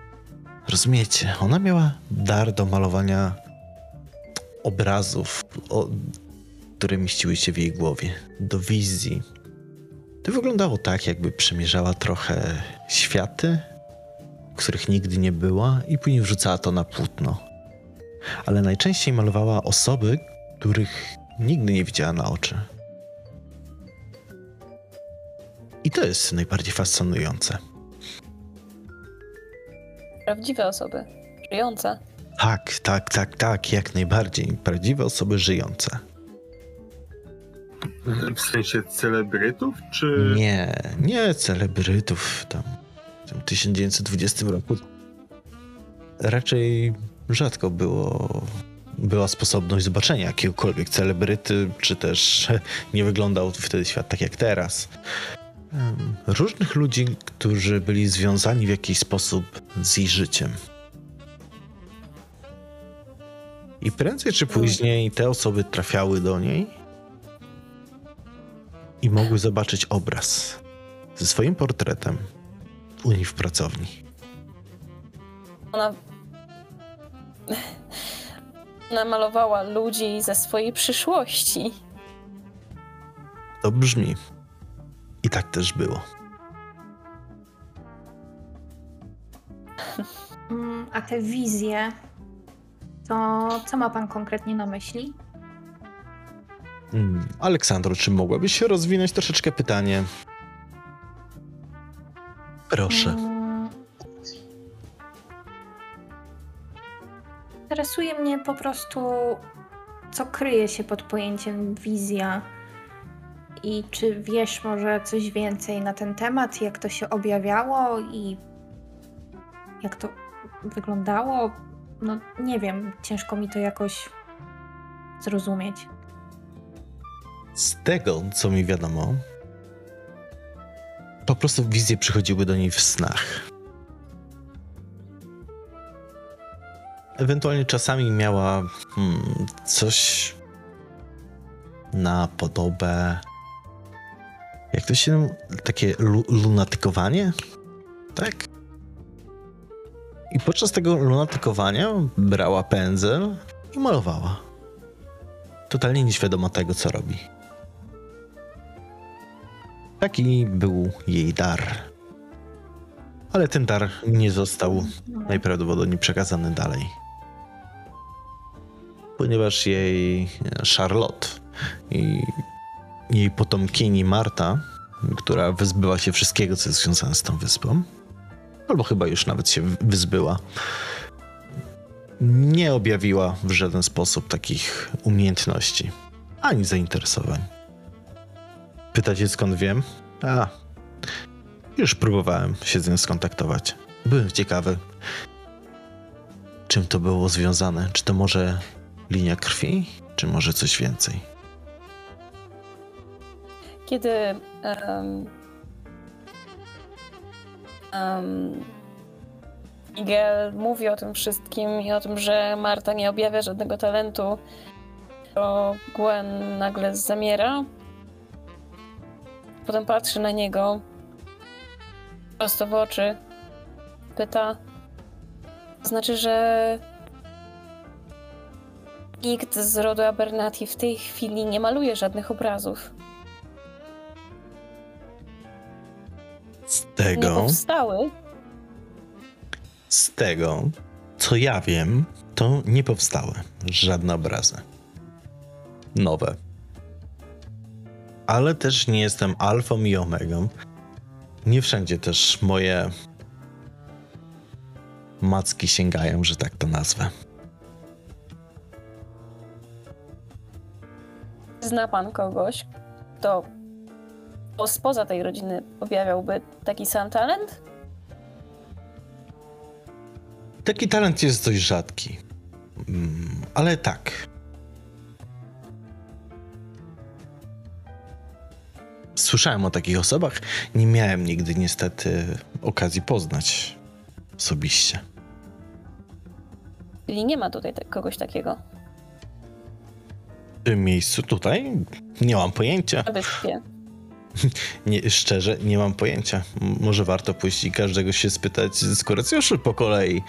Rozumiecie? Ona miała dar do malowania obrazów, o, które mieściły się w jej głowie, do wizji. To wyglądało tak, jakby przemierzała trochę światy, których nigdy nie była, i później wrzucała to na płótno. Ale najczęściej malowała osoby, których nigdy nie widziała na oczy. I to jest najbardziej fascynujące. Prawdziwe osoby, żyjące. Tak, tak, tak, tak, jak najbardziej. Prawdziwe osoby żyjące. W sensie celebrytów, czy... Nie, nie celebrytów tam w tym 1920 roku. Raczej rzadko było, była sposobność zobaczenia jakiegokolwiek celebryty, czy też nie wyglądał wtedy świat tak jak teraz. Różnych ludzi, którzy byli związani w jakiś sposób z jej życiem. I prędzej czy później te osoby trafiały do niej i mogły zobaczyć obraz ze swoim portretem u niej w pracowni. Ona. Ona malowała ludzi ze swojej przyszłości. To brzmi. I tak też było. Mm, A te wizje, to co ma pan konkretnie na myśli? Mm, Aleksandro, czy mogłabyś się rozwinąć troszeczkę pytanie? Proszę. Mm. Interesuje mnie po prostu, co kryje się pod pojęciem wizja. I czy wiesz może coś więcej na ten temat, jak to się objawiało i jak to wyglądało? No nie wiem, ciężko mi to jakoś zrozumieć. Z tego, co mi wiadomo, po prostu wizje przychodziły do niej w snach. Ewentualnie czasami miała hmm, coś na podobę. Jak to się. takie lu- lunatykowanie? Tak? I podczas tego lunatykowania brała pędzel i malowała. Totalnie nieświadoma tego, co robi. Taki był jej dar. Ale ten dar nie został najprawdopodobniej przekazany dalej. Ponieważ jej Charlotte i jej potomkini Marta, która wyzbyła się wszystkiego, co jest związane z tą wyspą, albo chyba już nawet się wyzbyła, nie objawiła w żaden sposób takich umiejętności ani zainteresowań. Pytacie skąd wiem? A, już próbowałem się z nią skontaktować. Byłem ciekawy, czym to było związane. Czy to może linia krwi, czy może coś więcej? Kiedy um, um, Miguel mówi o tym wszystkim i o tym, że Marta nie objawia żadnego talentu, to Gwen nagle zamiera. Potem patrzy na niego prosto w oczy. Pyta. Znaczy, że nikt z rodu Abernathy w tej chwili nie maluje żadnych obrazów. Z Nie tego, powstały. z tego, co ja wiem, to nie powstały żadne obrazy. Nowe. Ale też nie jestem alfą i omegą. Nie wszędzie też moje macki sięgają, że tak to nazwę. Zna pan kogoś, kto spoza tej rodziny objawiałby taki sam talent? Taki talent jest dość rzadki. Mm, ale tak. Słyszałem o takich osobach. Nie miałem nigdy niestety okazji poznać osobiście. Czyli nie ma tutaj te- kogoś takiego W tym miejscu tutaj nie mam pojęcia. na wyspie. Nie, szczerze, nie mam pojęcia. Może warto pójść i każdego się spytać z Kurecjuszy po kolei.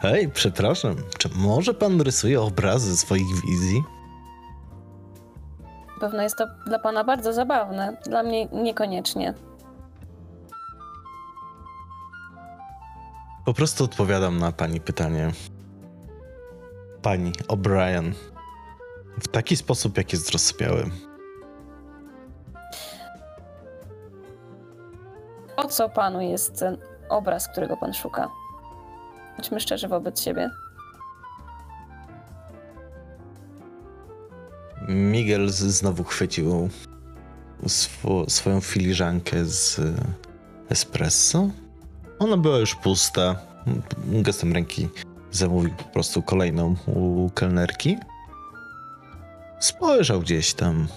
Hej, przepraszam, czy może pan rysuje obrazy swoich wizji? Pewno jest to dla pana bardzo zabawne. Dla mnie niekoniecznie. Po prostu odpowiadam na pani pytanie. Pani O'Brien. W taki sposób, jak jest zrozumiały. Po co panu jest ten obraz, którego pan szuka? Bądźmy szczerzy wobec siebie. Miguel znowu chwycił swo, swoją filiżankę z e, espresso. Ona była już pusta. Gestem ręki zamówił po prostu kolejną u kelnerki. Spojrzał gdzieś tam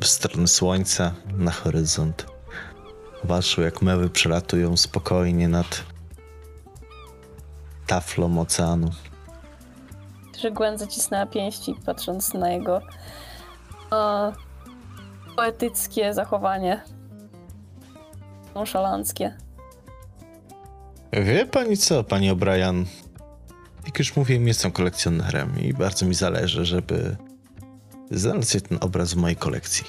w stronę słońca, na horyzont. Patrzył, jak mewy przelatują spokojnie nad taflą oceanu. Że Gwen zacisnęła pięści, patrząc na jego o, poetyckie zachowanie. Nonszalanckie. Wie pani co, pani O'Brien? Jak już mówiłem, jestem kolekcjonerem i bardzo mi zależy, żeby znaleźć ten obraz w mojej kolekcji.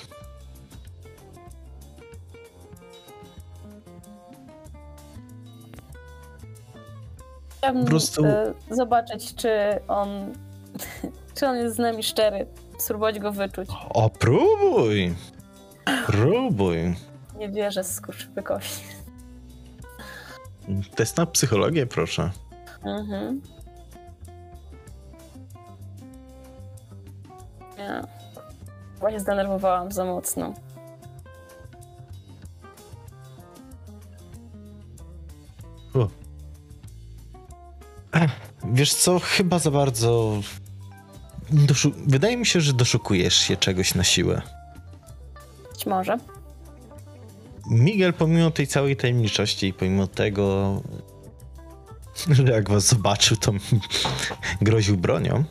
Chciałabym prostu- e, zobaczyć, czy on, czy on jest z nami szczery spróbować go wyczuć. O, próbuj! Próbuj. Nie wierzę z skurczybykości. Test na psychologię, proszę. Mhm. Nie. Właśnie zdenerwowałam za mocno. O. Wiesz co, chyba za bardzo... Doszu... Wydaje mi się, że doszukujesz się czegoś na siłę. Być może. Miguel, pomimo tej całej tajemniczości i pomimo tego, że jak was zobaczył, to groził bronią,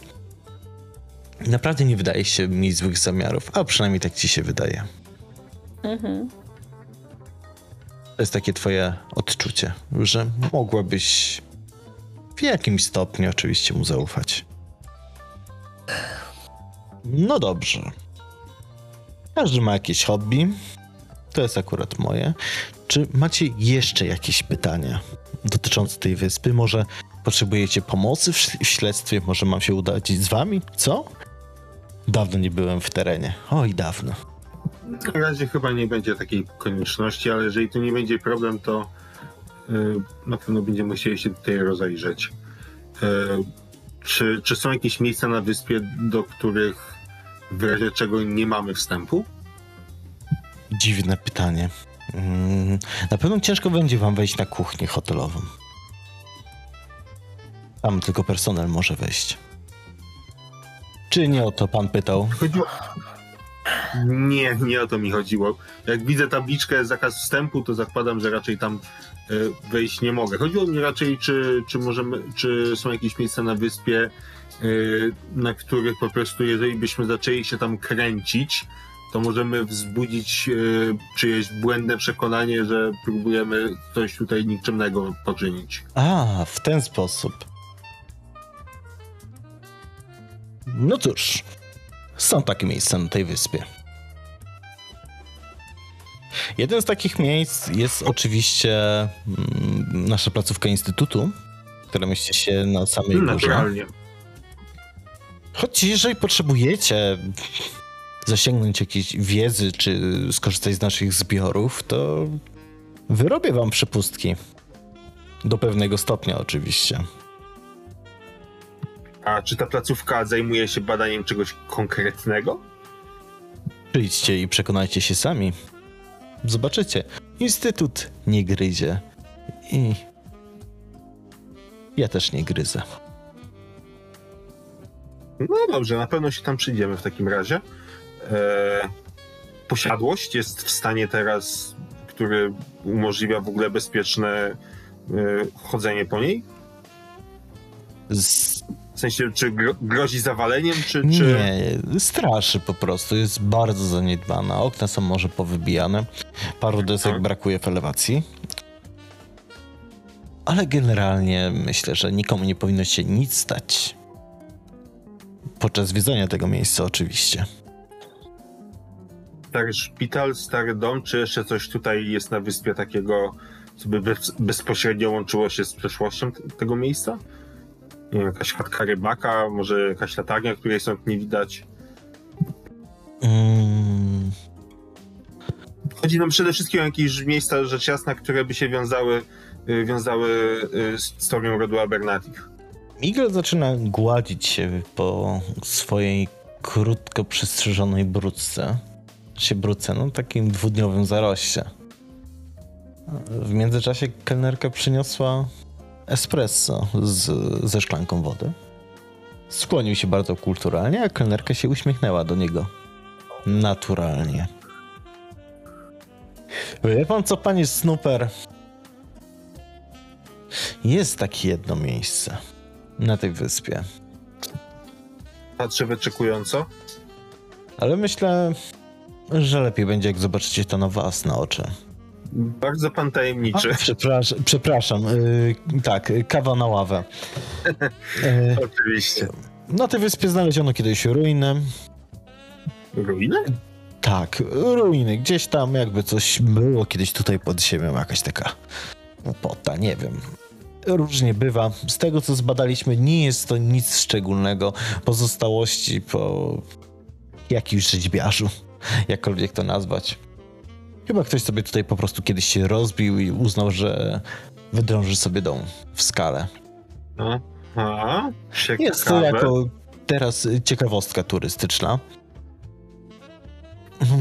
naprawdę nie wydaje się mieć złych zamiarów, a przynajmniej tak ci się wydaje. Mhm. To jest takie twoje odczucie, że mogłabyś w jakimś stopniu oczywiście mu zaufać. No dobrze. Każdy ma jakieś hobby. To jest akurat moje. Czy macie jeszcze jakieś pytania dotyczące tej wyspy? Może potrzebujecie pomocy w w śledztwie? Może mam się udać z wami? Co? Dawno nie byłem w terenie. Oj, dawno. Na razie chyba nie będzie takiej konieczności, ale jeżeli tu nie będzie problem, to y, na pewno będziemy musieli się tutaj rozejrzeć. Y, czy, czy są jakieś miejsca na wyspie, do których w razie czego nie mamy wstępu? Dziwne pytanie. Mm, Na pewno ciężko będzie wam wejść na kuchnię hotelową. Tam tylko personel może wejść. Czy nie o to pan pytał? Chodziło... Nie, nie o to mi chodziło. Jak widzę tabliczkę zakaz wstępu, to zakładam, że raczej tam y, wejść nie mogę. Chodziło mi raczej, czy, czy możemy, czy są jakieś miejsca na wyspie, na których po prostu, jeżeli byśmy zaczęli się tam kręcić, to możemy wzbudzić y, czyjeś błędne przekonanie, że próbujemy coś tutaj nikczemnego poczynić. A, w ten sposób. No cóż, są takie miejsca na tej wyspie. Jeden z takich miejsc jest oczywiście mm, nasza placówka Instytutu, która mieści się na samej górze. Naturalnie. Choć jeżeli potrzebujecie zasięgnąć jakiejś wiedzy, czy skorzystać z naszych zbiorów, to wyrobię wam przepustki. Do pewnego stopnia oczywiście. A czy ta placówka zajmuje się badaniem czegoś konkretnego? Przyjdźcie i przekonajcie się sami. Zobaczycie. Instytut nie gryzie. I ja też nie gryzę. No dobrze, na pewno się tam przyjdziemy w takim razie. E, posiadłość jest w stanie teraz, który umożliwia w ogóle bezpieczne e, chodzenie po niej? Z... W sensie, czy gro, grozi zawaleniem, czy... czy... Nie, straszy po prostu. Jest bardzo zaniedbana. Okna są może powybijane. Paru desek Tak. brakuje w elewacji. Ale generalnie myślę, że nikomu nie powinno się nic stać. Podczas zwiedzania tego miejsca oczywiście. Stary szpital, stary dom, czy jeszcze coś tutaj jest na wyspie takiego, co by bez, bezpośrednio łączyło się z przeszłością tego miejsca? Nie wiem, jakaś chatka rybaka, może jakaś latarnia, której stąd nie widać. Mm, Chodzi nam przede wszystkim o jakieś miejsca, rzecz jasna, które by się wiązały, y, wiązały y, z historią rodu Abernatich. Miguel zaczyna gładzić się po swojej krótko przystrzyżonej brudce. Się brudce, no takim dwudniowym zaroście. W międzyczasie kelnerka przyniosła espresso z, ze szklanką wody. Skłonił się bardzo kulturalnie, a kelnerka się uśmiechnęła do niego. Naturalnie. Wie pan co, panie Snooper? Jest takie jedno miejsce na tej wyspie. Patrzę wyczekująco. Ale myślę, że lepiej będzie, jak zobaczycie to na własne oczy. Bardzo pan tajemniczy. A, przepraszam, przepraszam. Yy, tak, kawa na ławę. Yy, Oczywiście. na tej wyspie znaleziono kiedyś ruiny. Ruiny? Tak, ruiny. Gdzieś tam jakby coś było kiedyś tutaj pod ziemią, jakaś taka pota, nie wiem. Różnie bywa. Z tego, co zbadaliśmy, nie jest to nic szczególnego. Pozostałości po jakiś rzeźbiarzu, jakkolwiek to nazwać. Chyba ktoś sobie tutaj po prostu kiedyś się rozbił i uznał, że wydrąży sobie dom w skale. Aha, ciekawe. Jest to jako teraz ciekawostka turystyczna.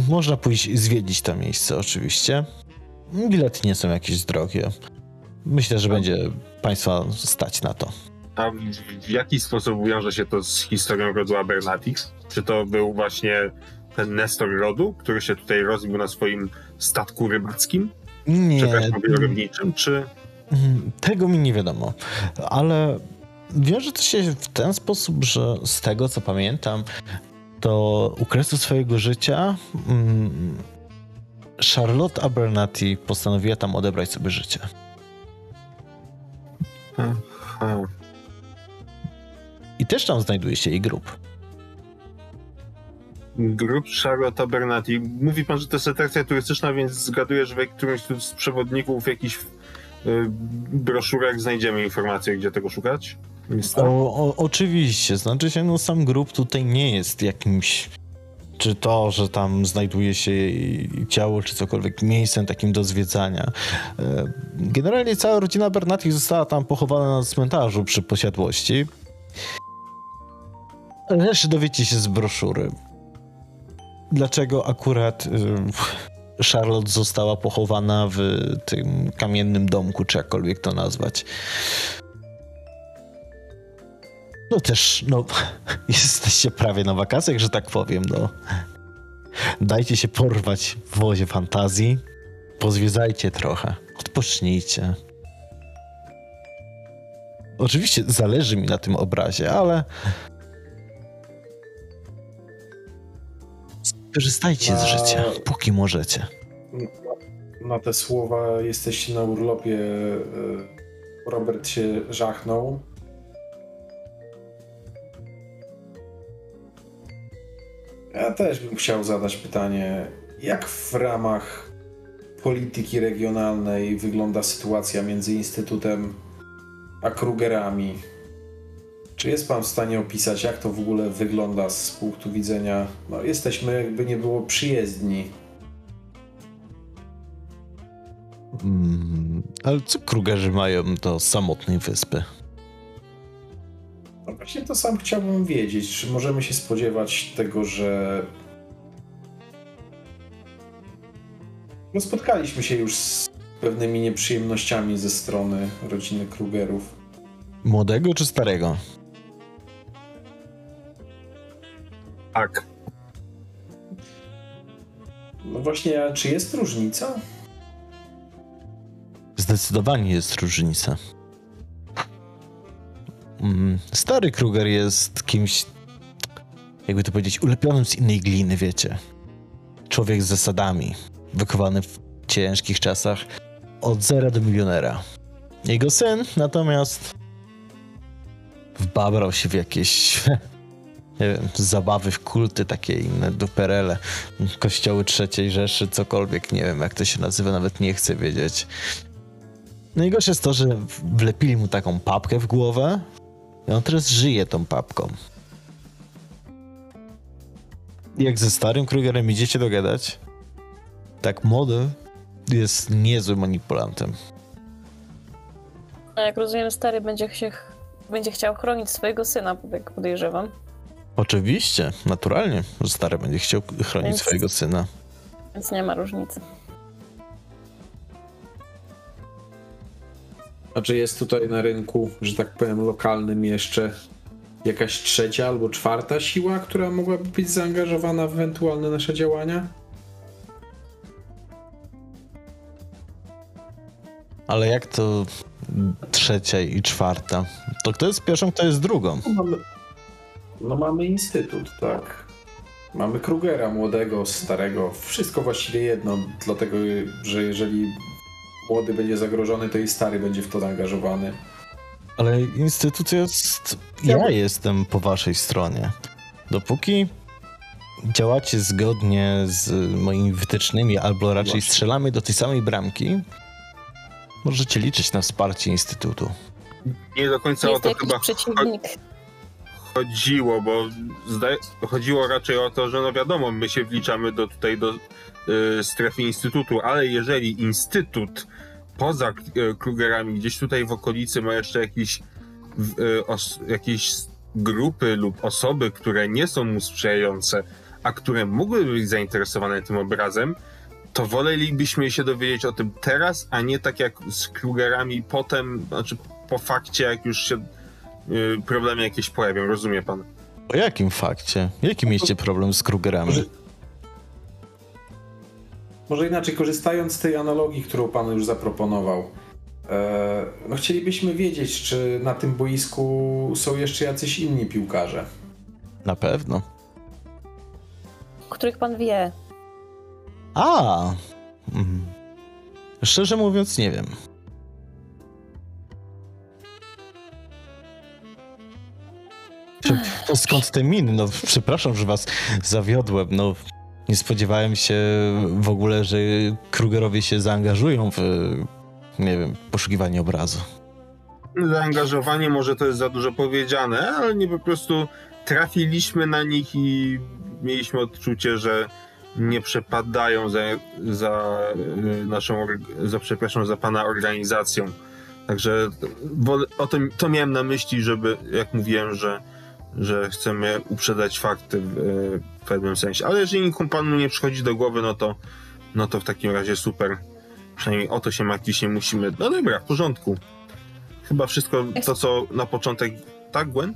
Można pójść zwiedzić to miejsce oczywiście. Bilety nie są jakieś drogie. Myślę, że będzie Państwa stać na to. A w, jaki sposób wiąże się to z historią rodu Abernatix? Czy to był właśnie ten Nestor rodu, który się tutaj rozbił na swoim statku rybackim? Nie, rybniczym? Czy... Mm, Tego mi nie wiadomo, ale wiąże to się w ten sposób, że z tego co pamiętam, to u kresu swojego życia mm, Charlotte Abernathy postanowiła tam odebrać sobie życie. Aha. I też tam znajduje się jej grób. Grup Charlotte Abernathy. Mówi pan, że to jest atrakcja turystyczna, więc zgaduję, że w którymś z przewodników, w jakichś y, broszurach znajdziemy informację, gdzie tego szukać? O, o, oczywiście, znaczy się, no sam grób tutaj nie jest jakimś, czy to, że tam znajduje się ciało, czy cokolwiek, miejscem takim do zwiedzania. E, Generalnie cała rodzina Bernatich została tam pochowana na cmentarzu przy posiadłości. Resztę dowiecie się z broszury. Dlaczego akurat y, Charlotte została pochowana w tym kamiennym domku, czy jakkolwiek to nazwać. No też, no, jesteście prawie na wakacjach, że tak powiem, no. Dajcie się porwać w wozie fantazji, pozwiedzajcie trochę, odpocznijcie. Oczywiście zależy mi na tym obrazie, ale korzystajcie z życia, póki możecie. Na te słowa jesteście na urlopie. e, Robert się żachnął. Ja też bym chciał zadać pytanie, jak w ramach polityki regionalnej wygląda sytuacja między Instytutem a Krugerami? Czy jest Pan w stanie opisać, jak to w ogóle wygląda z punktu widzenia? No, jesteśmy, jakby nie było, przyjezdni. Mm, ale co Krugerzy mają do samotnej wyspy? Właśnie to sam chciałbym wiedzieć, czy możemy się spodziewać tego, że no spotkaliśmy się już z pewnymi nieprzyjemnościami ze strony rodziny Krugerów. Młodego czy starego? Tak. No właśnie, a czy jest różnica? Zdecydowanie jest różnica. Mm, Stary Kruger jest kimś, jakby to powiedzieć, ulepionym z innej gliny, wiecie. Człowiek z zasadami, wychowany w ciężkich czasach, od zera do milionera. Jego syn natomiast wbabrał się w jakieś, wiem, zabawy w kulty, takie inne duperele, kościoły trzeciej Rzeszy, cokolwiek, nie wiem jak to się nazywa, nawet nie chcę wiedzieć. Najgorsze jest to, że wlepili mu taką papkę w głowę i on teraz żyje tą papką. Jak ze starym Krugerem idziecie dogadać, tak młody jest niezłym manipulantem. A jak rozumiem, stary będzie, się, będzie chciał chronić swojego syna, jak podejrzewam. Oczywiście, naturalnie, że stary będzie chciał chronić Więc- swojego syna. Więc nie ma różnicy. A czy jest tutaj na rynku, że tak powiem, lokalnym jeszcze jakaś trzecia albo czwarta siła, która mogłaby być zaangażowana w ewentualne nasze działania? Ale jak to trzecia i czwarta? To kto jest pierwszą, kto jest drugą? No mamy, no mamy instytut, tak. Mamy Krugera, młodego, starego. Wszystko właściwie jedno, dlatego że jeżeli młody będzie zagrożony, to i stary będzie w to zaangażowany. Ale instytucja jest. Ja jestem po waszej stronie. Dopóki działacie zgodnie z moimi wytycznymi, albo raczej Właśnie. strzelamy do tej samej bramki, możecie liczyć na wsparcie instytutu. Nie do końca o Jest to jakiś chyba przeciwnik. chodziło, bo chodziło raczej o to, że no wiadomo, my się wliczamy do tutaj do y, strefy instytutu, ale jeżeli instytut poza y, Krugerami gdzieś tutaj w okolicy ma jeszcze jakiś, y, os, jakieś grupy lub osoby, które nie są mu sprzyjające, a które mogłyby być zainteresowane tym obrazem, to wolelibyśmy się dowiedzieć o tym teraz, a nie tak jak z Krugerami potem, znaczy po fakcie, jak już się problemy jakieś pojawią, rozumie pan? O jakim fakcie? Jaki mieliście problem z Krugerami? Może, inaczej, korzystając z tej analogii, którą pan już zaproponował, e, no chcielibyśmy wiedzieć, czy na tym boisku są jeszcze jacyś inni piłkarze. Na pewno. Których pan wie. A! Mhm. Szczerze mówiąc, nie wiem. Prze- To skąd te miny? No, przepraszam, że was zawiodłem. No, nie spodziewałem się w ogóle, że Krugerowie się zaangażują w, nie wiem, poszukiwanie obrazu. Zaangażowanie może to jest za dużo powiedziane, ale nie po prostu trafiliśmy na nich i mieliśmy odczucie, że nie przepadają za, za y, naszą, za, przepraszam, za pana organizacją. Także o tym, to miałem na myśli, żeby, jak mówiłem, że, że chcemy uprzedzać fakty w, y, w pewnym sensie. Ale jeżeli nikomu panu nie przychodzi do głowy, no to, no to w takim razie super. Przynajmniej o to się martwić nie musimy. No dobra, w porządku. Chyba wszystko to, co na początek. Tak, Gwen?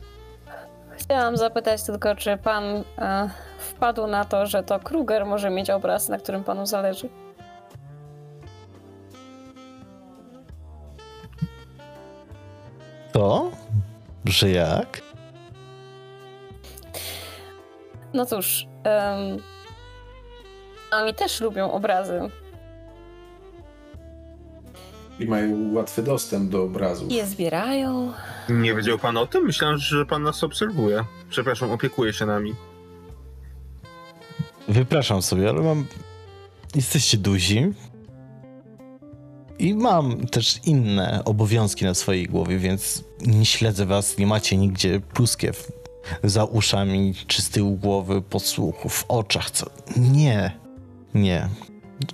Chciałam zapytać tylko, czy pan e, wpadł na to, że to Kruger może mieć obraz, na którym panu zależy. To? Że jak? No cóż, um, oni też lubią obrazy. I mają łatwy dostęp do obrazów. Je zbierają. Nie wiedział pan o tym? Myślałem, że pan nas obserwuje. Przepraszam, opiekuje się nami. Wypraszam sobie, ale mam. Jesteście duzi. I mam też inne obowiązki na swojej głowie, więc nie śledzę was, nie macie nigdzie pluskiew za uszami, czy z tyłu głowy, podsłuchu, w oczach, co. Nie. Nie.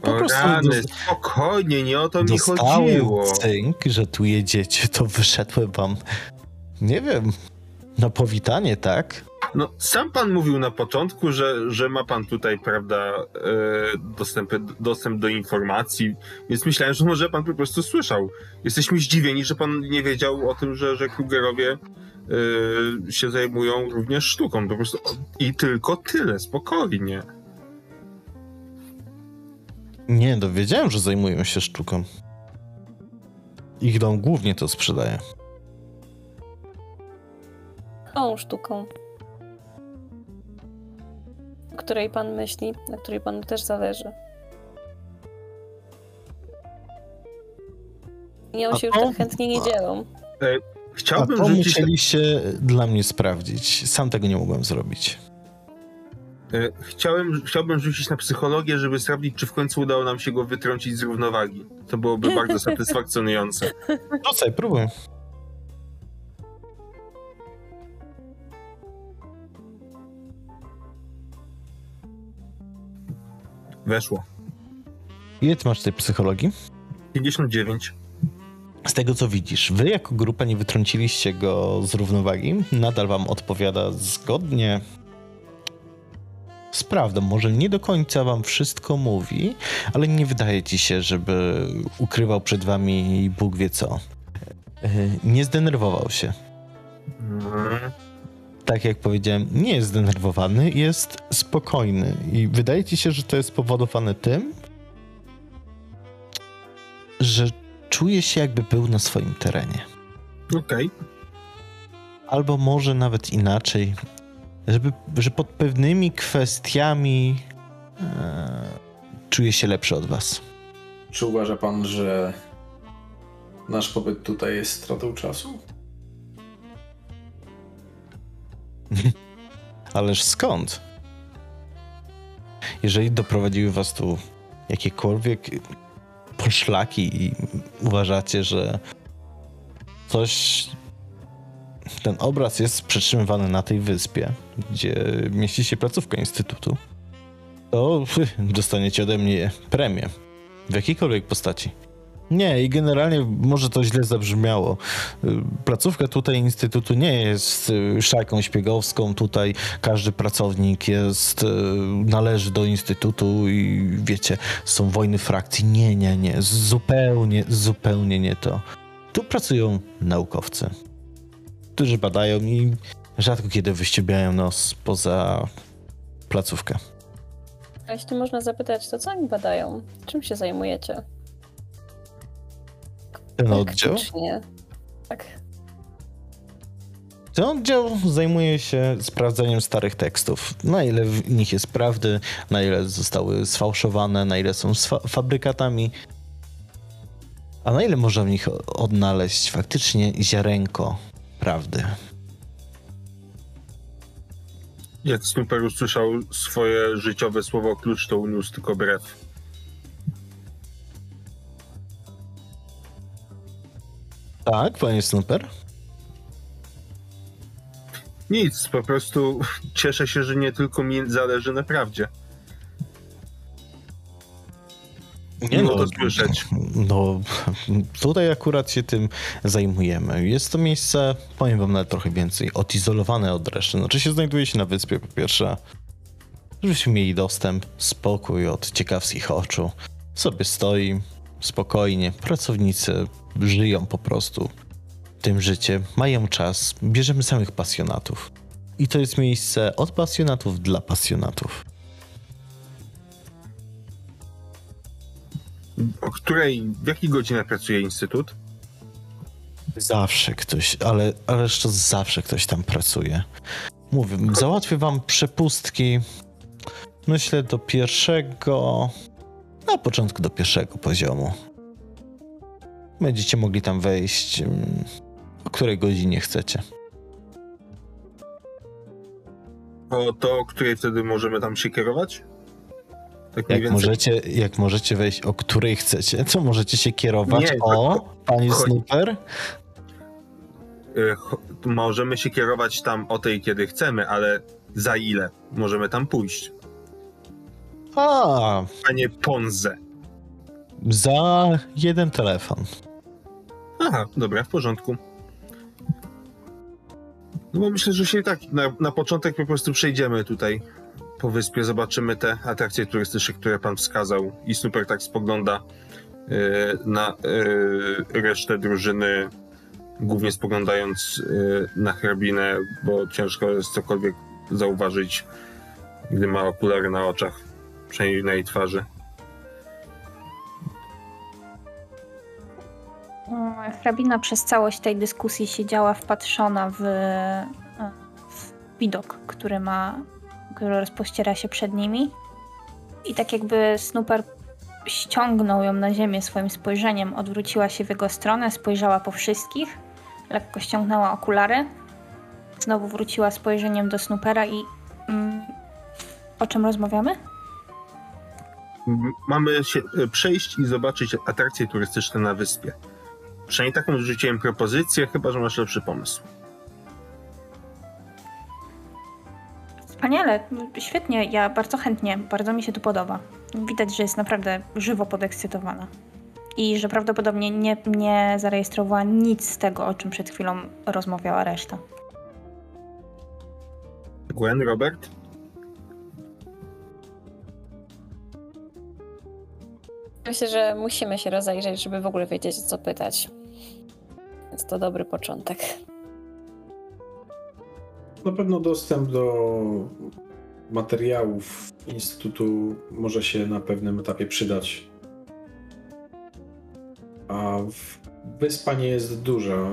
Po o prostu rany, dos- spokojnie, nie o to mi chodziło. cynk, że tu jedziecie, to wyszedłem wam, nie wiem, na powitanie, tak? No, sam pan mówił na początku, że, że ma pan tutaj, prawda, e, dostęp, dostęp do informacji, więc myślałem, że może pan po prostu słyszał. Jesteśmy zdziwieni, że pan nie wiedział o tym, że, że Krugerowie e, się zajmują również sztuką. Po prostu i tylko tyle, spokojnie. Nie, dowiedziałem, że zajmują się sztuką. Ich dom głównie to sprzedaje. Tą sztuką. O której pan myśli, na której panu też zależy. Nią A się już tak chętnie nie dzielą. A Chciałbym to rzucić... musieliście dla mnie sprawdzić. Sam tego nie mogłem zrobić. E, Chciałem, chciałbym rzucić na psychologię, żeby sprawdzić, czy w końcu udało nam się go wytrącić z równowagi. To byłoby bardzo satysfakcjonujące. Rzucaj, próbuj. Weszło. Ile ty masz tej psychologii? 59. Z tego co widzisz, wy jako grupa nie wytrąciliście go z równowagi. Nadal wam odpowiada zgodnie z prawdą. Może nie do końca wam wszystko mówi, ale nie wydaje ci się, żeby ukrywał przed wami Bóg wie co. Nie zdenerwował się. Tak jak powiedziałem, nie jest zdenerwowany, jest spokojny. I wydaje ci się, że to jest spowodowane tym, że czuje się, jakby był na swoim terenie. Okej. Albo może nawet inaczej, żeby, że pod pewnymi kwestiami e, czuje się lepszy od was. Czy uważa pan, że nasz pobyt tutaj jest stratą czasu? Ależ skąd? Jeżeli doprowadziły was tu jakiekolwiek poszlaki i uważacie, że coś ten obraz jest przetrzymywany na tej wyspie, gdzie mieści się placówka Instytutu, to dostaniecie ode mnie premię. W jakiejkolwiek postaci. Nie, i generalnie może to źle zabrzmiało. Placówka tutaj Instytutu nie jest y, szajką szpiegowską. Tutaj każdy pracownik jest, y, należy do Instytutu i wiecie, są wojny frakcji. Nie, nie, nie. Zupełnie, zupełnie nie to. Tu pracują naukowcy, którzy badają i rzadko kiedy wyściubiają nos poza placówkę. A jeśli można zapytać, to co oni badają? Czym się zajmujecie? Ten oddział? Praktycznie. Tak. Ten oddział zajmuje się sprawdzaniem starych tekstów. Na ile w nich jest prawdy, na ile zostały sfałszowane, na ile są sfa- fabrykatami, a na ile można w nich odnaleźć faktycznie ziarenko prawdy. Jak Snooper usłyszał swoje życiowe słowo klucz, to uniósł tylko brew. Tak, panie Snooper? Nic, po prostu cieszę się, że nie tylko mi zależy na prawdzie. Nie Miło to słyszeć. No, tutaj akurat się tym zajmujemy. Jest to miejsce, powiem wam nawet trochę więcej, odizolowane od reszty. Znaczy się znajduje się na wyspie po pierwsze, żebyśmy mieli dostęp, spokój od ciekawskich oczu. Sobie stoi, spokojnie, pracownicy żyją po prostu tym życiem, mają czas, bierzemy samych pasjonatów. I to jest miejsce od pasjonatów dla pasjonatów. O której, w jakich godzinach pracuje Instytut? Zawsze ktoś, ale ależ to zawsze ktoś tam pracuje. Mówię, załatwię wam przepustki. Myślę do pierwszego. Na początku do pierwszego poziomu. Będziecie mogli tam wejść. mm, O której godzinie chcecie. O to, o której wtedy możemy tam się kierować? Tak Jak możecie, jak możecie wejść o której chcecie, to możecie się kierować Nie, o pani chodź. Snooper. Y, Możemy się kierować tam o tej, kiedy chcemy, ale za ile możemy tam pójść? A, A nie Ponze. za jeden telefon. Aha, dobra, w porządku. No bo myślę, że się i tak na, na początek po prostu przejdziemy tutaj po wyspie, zobaczymy te atrakcje turystyczne, które pan wskazał i Snooper tak spogląda y, na y, resztę drużyny, głównie spoglądając y, na hrabinę, bo ciężko jest cokolwiek zauważyć, gdy ma okulary na oczach, przynajmniej na jej twarzy. Hrabina przez całość tej dyskusji siedziała wpatrzona w, w widok, który ma, który rozpościera się przed nimi. I tak jakby Snooper ściągnął ją na ziemię swoim spojrzeniem, odwróciła się w jego stronę, spojrzała po wszystkich, lekko ściągnęła okulary, znowu wróciła spojrzeniem do Snoopera i mm, o czym rozmawiamy? Mamy się e, przejść i zobaczyć atrakcje turystyczne na wyspie. Przynajmniej taką rzuciłem propozycję, chyba że masz lepszy pomysł. Wspaniale, świetnie, ja bardzo chętnie, bardzo mi się tu podoba. Widać, że jest naprawdę żywo podekscytowana. I że prawdopodobnie nie, nie zarejestrowała nic z tego, o czym przed chwilą rozmawiała reszta. Gwen, Robert? Myślę, że musimy się rozejrzeć, żeby w ogóle wiedzieć, o co pytać. Więc to dobry początek. Na pewno dostęp do materiałów Instytutu może się na pewnym etapie przydać. A wyspa nie jest duża.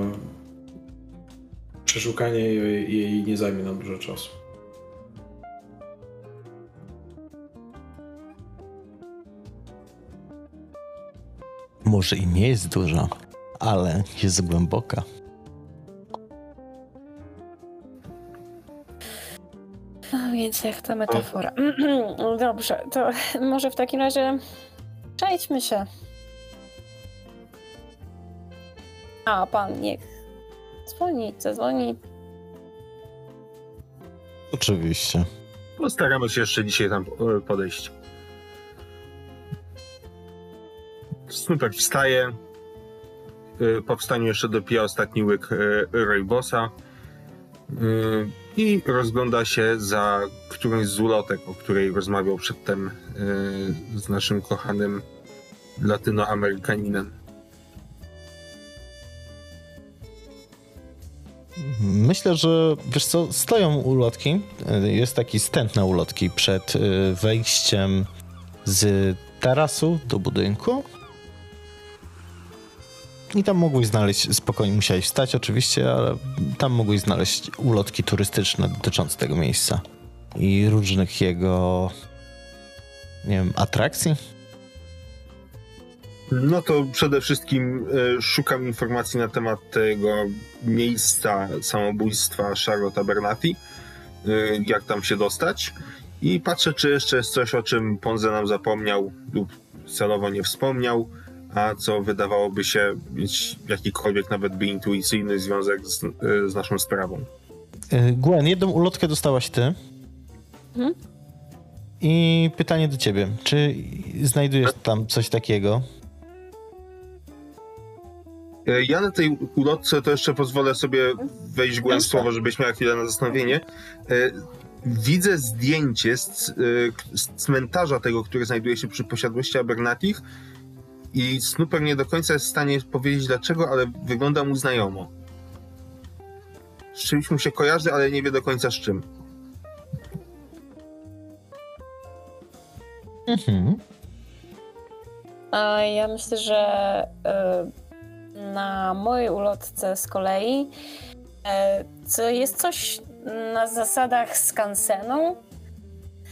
Przeszukanie jej, jej nie zajmie nam dużo czasu. Może i nie jest dużo, ale jest głęboka. No więc jak ta metafora. Dobrze, to może w takim razie przejdźmy się. A pan niech dzwoni, zadzwoni Oczywiście. Postaramy się jeszcze dzisiaj tam e, podejść. Snupek wstaje. E, Po wstaniu jeszcze dopija ostatni łyk e, Rojbosa e, i rozgląda się za którąś z ulotek, o której rozmawiał przedtem z naszym kochanym latynoamerykaninem. Myślę, że wiesz co, stoją ulotki. y, Jest taki stent na ulotki przed y, wejściem z tarasu do budynku. I tam mogłeś znaleźć, spokojnie musiałeś wstać oczywiście, ale tam mogłeś znaleźć ulotki turystyczne dotyczące tego miejsca. I różnych jego, nie wiem, atrakcji. No to przede wszystkim e, szukam informacji na temat tego miejsca samobójstwa Charlotte Abernathy, e, jak tam się dostać i patrzę, czy jeszcze jest coś, o czym Ponze nam zapomniał lub celowo nie wspomniał, a co wydawałoby się mieć jakikolwiek nawet by intuicyjny związek z, e, z naszą sprawą. Y, Gwen, jedną ulotkę dostałaś ty. Mhm. I pytanie do ciebie. Czy znajdujesz tam coś takiego? E, Ja na tej ulotce to jeszcze pozwolę sobie wejść głęb Jasne. słowo, żebyś miała chwilę na zastanowienie. E, Widzę zdjęcie z, e, z cmentarza tego, który znajduje się przy posiadłości Abernatich i Snooper nie do końca jest w stanie powiedzieć dlaczego, ale wygląda mu znajomo. Z czymś mu się kojarzy, ale nie wie do końca z czym. Mhm. A ja myślę, że e, na mojej ulotce z kolei e, co jest coś na zasadach skansenu.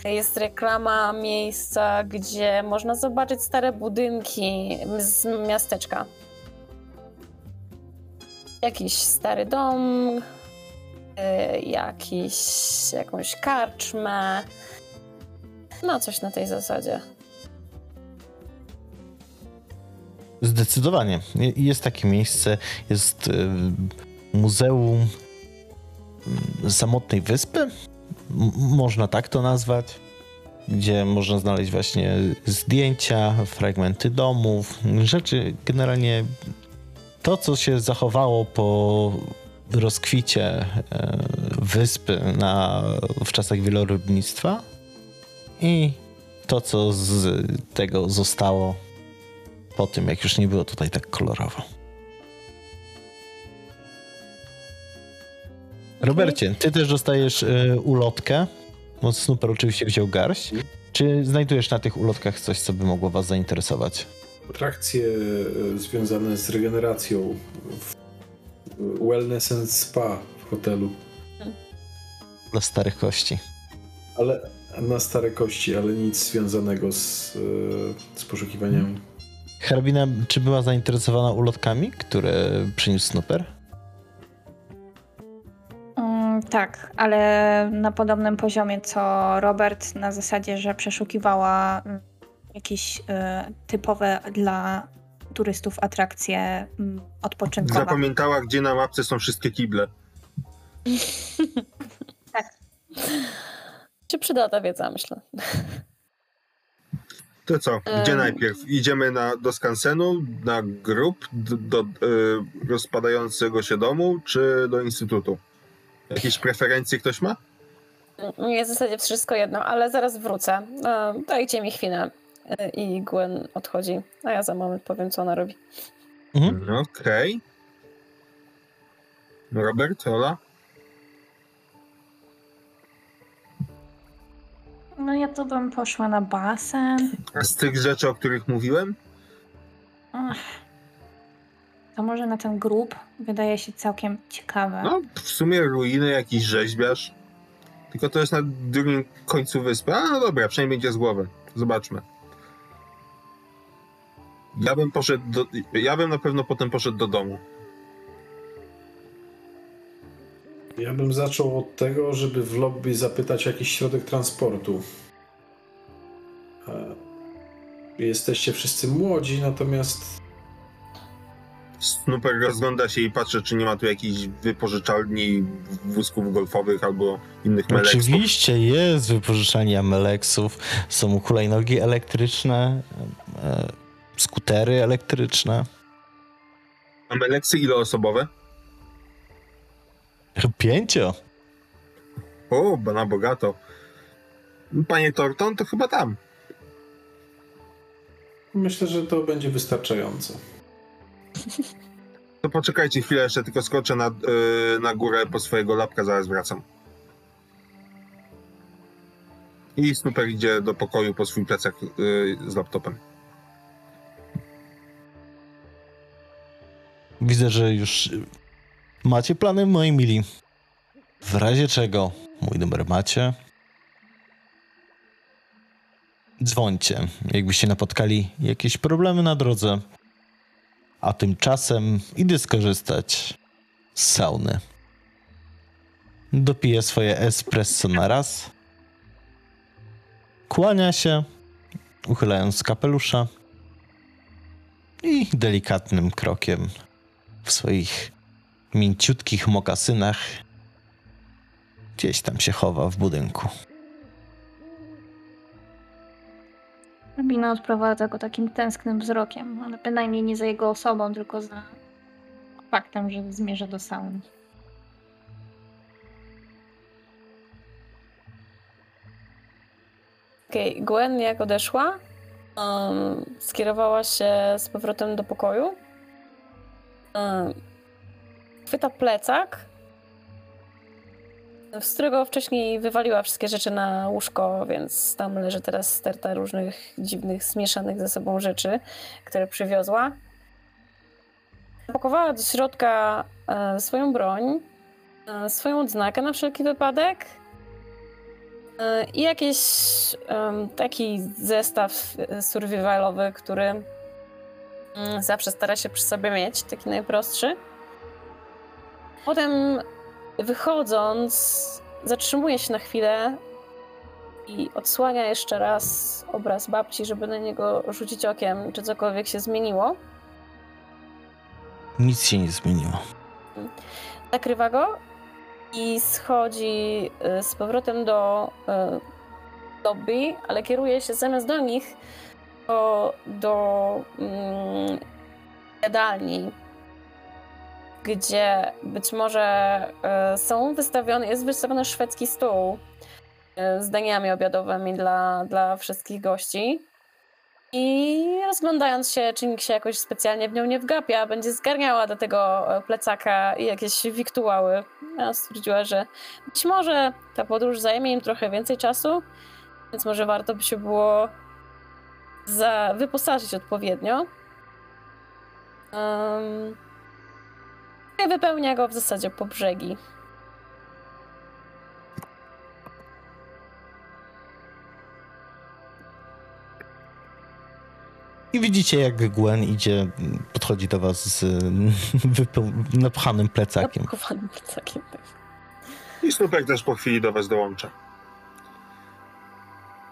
Jest reklama miejsca, gdzie można zobaczyć stare budynki z miasteczka. Jakiś stary dom, e, jakiś, jakąś karczmę. No, coś na tej zasadzie. Zdecydowanie. Je- Jest takie miejsce, jest y, Muzeum mm, Samotnej Wyspy, można tak to nazwać, gdzie można znaleźć właśnie zdjęcia, fragmenty domów, rzeczy generalnie to, co się zachowało po rozkwicie e, wyspy na, w czasach wielorybnictwa i to, co z tego zostało po tym, jak już nie było tutaj tak kolorowo. Robercie, ty też dostajesz y, ulotkę, bo Snooper oczywiście wziął garść. Czy znajdujesz na tych ulotkach coś, co by mogło was zainteresować? Atrakcje e, związane z regeneracją w Wellness and Spa w hotelu. Dla starych kości. Ale na stare kości, ale nic związanego z, e, z poszukiwaniem. Hrabina, czy była zainteresowana ulotkami, które przyniósł Snooper? Tak, ale na podobnym poziomie co Robert, na zasadzie, że przeszukiwała mm, jakieś y, typowe dla turystów atrakcje mm, odpoczynkowe. Zapamiętała, gdzie na mapce są wszystkie kible. Się przyda ta wiedza, myślę. To co, gdzie Em. najpierw? Idziemy na, do skansenu, na grup, do, do y, rozpadającego się domu, czy do instytutu? Jakieś preferencje ktoś ma? Nie w zasadzie wszystko jedno, ale zaraz wrócę. E, Dajcie mi chwilę. E, I Gwen odchodzi, a ja za moment powiem, co ona robi. Mhm. Okej. Robert, Ola? No ja to bym poszła na basen. A z tych rzeczy, o których mówiłem? Ach. To może na ten grób wydaje się całkiem ciekawe. No, w sumie ruiny, jakiś rzeźbiarz. Tylko to jest na drugim końcu wyspy. A, no dobra, przynajmniej będzie z głowy. Zobaczmy. Ja bym poszedł do... Ja bym na pewno potem poszedł do domu. Ja bym zaczął od tego, żeby w lobby zapytać o jakiś środek transportu. E, Jesteście wszyscy młodzi, natomiast Snooper rozgląda się i patrzy, czy nie ma tu jakiejś wypożyczalni wózków golfowych albo innych meleksów. Oczywiście jest wypożyczalnia Meleksów. Są hulajnogi elektryczne, e, skutery elektryczne. A meleksy ileosobowe? Pięcio. O, na bogato. Panie Torton, to chyba tam. Myślę, że to będzie wystarczająco. To poczekajcie chwilę, jeszcze tylko skoczę na, yy, na górę po swojego lapka, zaraz wracam. I Snooper idzie do pokoju po swój plecak yy, z laptopem. Widzę, że już macie plany, moi mili. W razie czego mój numer macie. Dzwońcie, jakbyście napotkali jakieś problemy na drodze. A tymczasem idę skorzystać z sauny. Dopiję swoje espresso na raz. Kłania się, uchylając kapelusza i delikatnym krokiem w swoich mięciutkich mokasynach gdzieś tam się chowa w budynku. Hrabina odprowadza go takim tęsknym wzrokiem, ale bynajmniej nie za jego osobą, tylko za faktem, że zmierza do sauny. Okej, okay. Gwen jak odeszła, um, skierowała się z powrotem do pokoju. Um, chwyta plecak, z którego wcześniej wywaliła wszystkie rzeczy na łóżko, więc tam leży teraz sterta różnych dziwnych, zmieszanych ze sobą rzeczy, które przywiozła. Pakowała do środka e, swoją broń, e, swoją odznakę na wszelki wypadek e, i jakiś taki zestaw survivalowy, który mm, zawsze stara się przy sobie mieć, taki najprostszy. Potem wychodząc, zatrzymuje się na chwilę i odsłania jeszcze raz obraz babci, żeby na niego rzucić okiem, czy cokolwiek się zmieniło. Nic się nie zmieniło. Zakrywa go i schodzi y, z powrotem do y, lobby, ale kieruje się zamiast do nich do, do mm, jadalni, gdzie być może e, są wystawione, jest wystawiony szwedzki stół e, z daniami obiadowymi dla, dla wszystkich gości. I rozglądając się, czy nikt się jakoś specjalnie w nią nie wgapia, będzie zgarniała do tego e, plecaka i jakieś wiktuały. Ja stwierdziła, że być może ta podróż zajmie im trochę więcej czasu, więc może warto by się było za, wyposażyć odpowiednio. Um, wypełnia go w zasadzie po brzegi. I widzicie, jak Gwen idzie, podchodzi do was z wypeł- napchanym plecakiem. Napchanym plecakiem, tak. I Snupek też po chwili do was dołącza.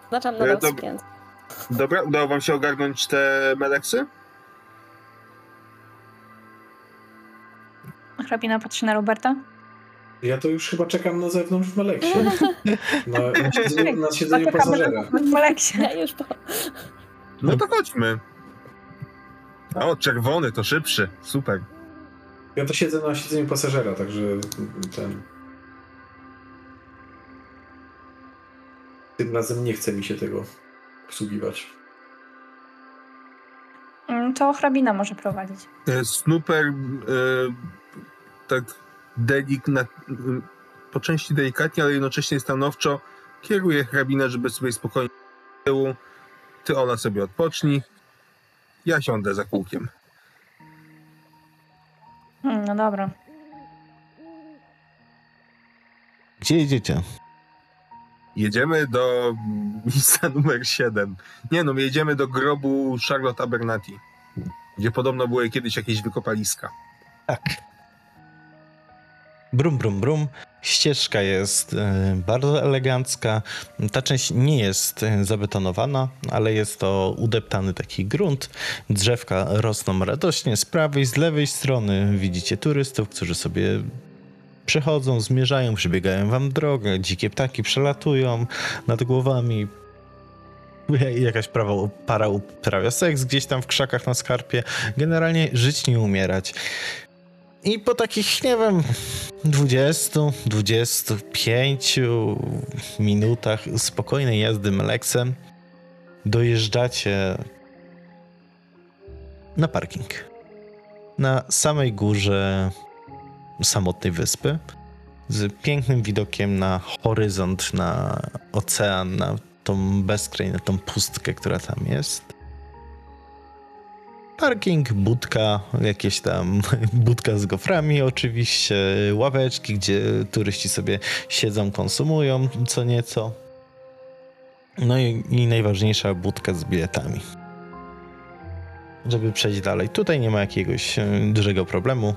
Znaczam nadal Dob- Dobra, udało wam się ogarnąć te meleksy? Hrabina patrzy na Roberta. Ja to już chyba czekam na zewnątrz w Meleksie. Na, na siedzeniu, na siedzeniu pasażera. W Meleksie. Ja już po... No to chodźmy. O, czerwony, to szybszy. Super. Ja to siedzę na siedzeniu pasażera, także ten... Tym razem nie chce mi się tego obsługiwać. Mm, to hrabina może prowadzić. E, Snooper e, tak delik, na, po części delikatnie, ale jednocześnie stanowczo kieruje hrabinę, żeby sobie spokojnie tyłu. Ty ona sobie odpocznij. Ja siądę za kółkiem. Hmm, no dobra. Gdzie jedziecie? Jedziemy do miejsca numer 7. Nie no, jedziemy do grobu Charlotte Abernathy, gdzie podobno były kiedyś jakieś wykopaliska. Tak. Brum, brum, brum. Ścieżka jest e, bardzo elegancka. Ta część nie jest e, zabetonowana, ale jest to udeptany taki grunt. Drzewka rosną radośnie z prawej, z lewej strony. Widzicie turystów, którzy sobie przechodzą, zmierzają, przebiegają wam drogę. Dzikie ptaki przelatują nad głowami. Jakaś prawa, para uprawia seks gdzieś tam w krzakach na skarpie. Generalnie żyć nie umierać. I po takich, nie wiem, 20, 25 minutach spokojnej jazdy Meleksem dojeżdżacie na parking. Na samej górze samotnej wyspy z pięknym widokiem na horyzont, na ocean, na tą bezkrań, na tą pustkę, która tam jest. Parking, budka, jakieś tam budka z goframi oczywiście, ławeczki, gdzie turyści sobie siedzą, konsumują co nieco. No i, i najważniejsza budka z biletami. Żeby przejść dalej. Tutaj nie ma jakiegoś e, dużego problemu.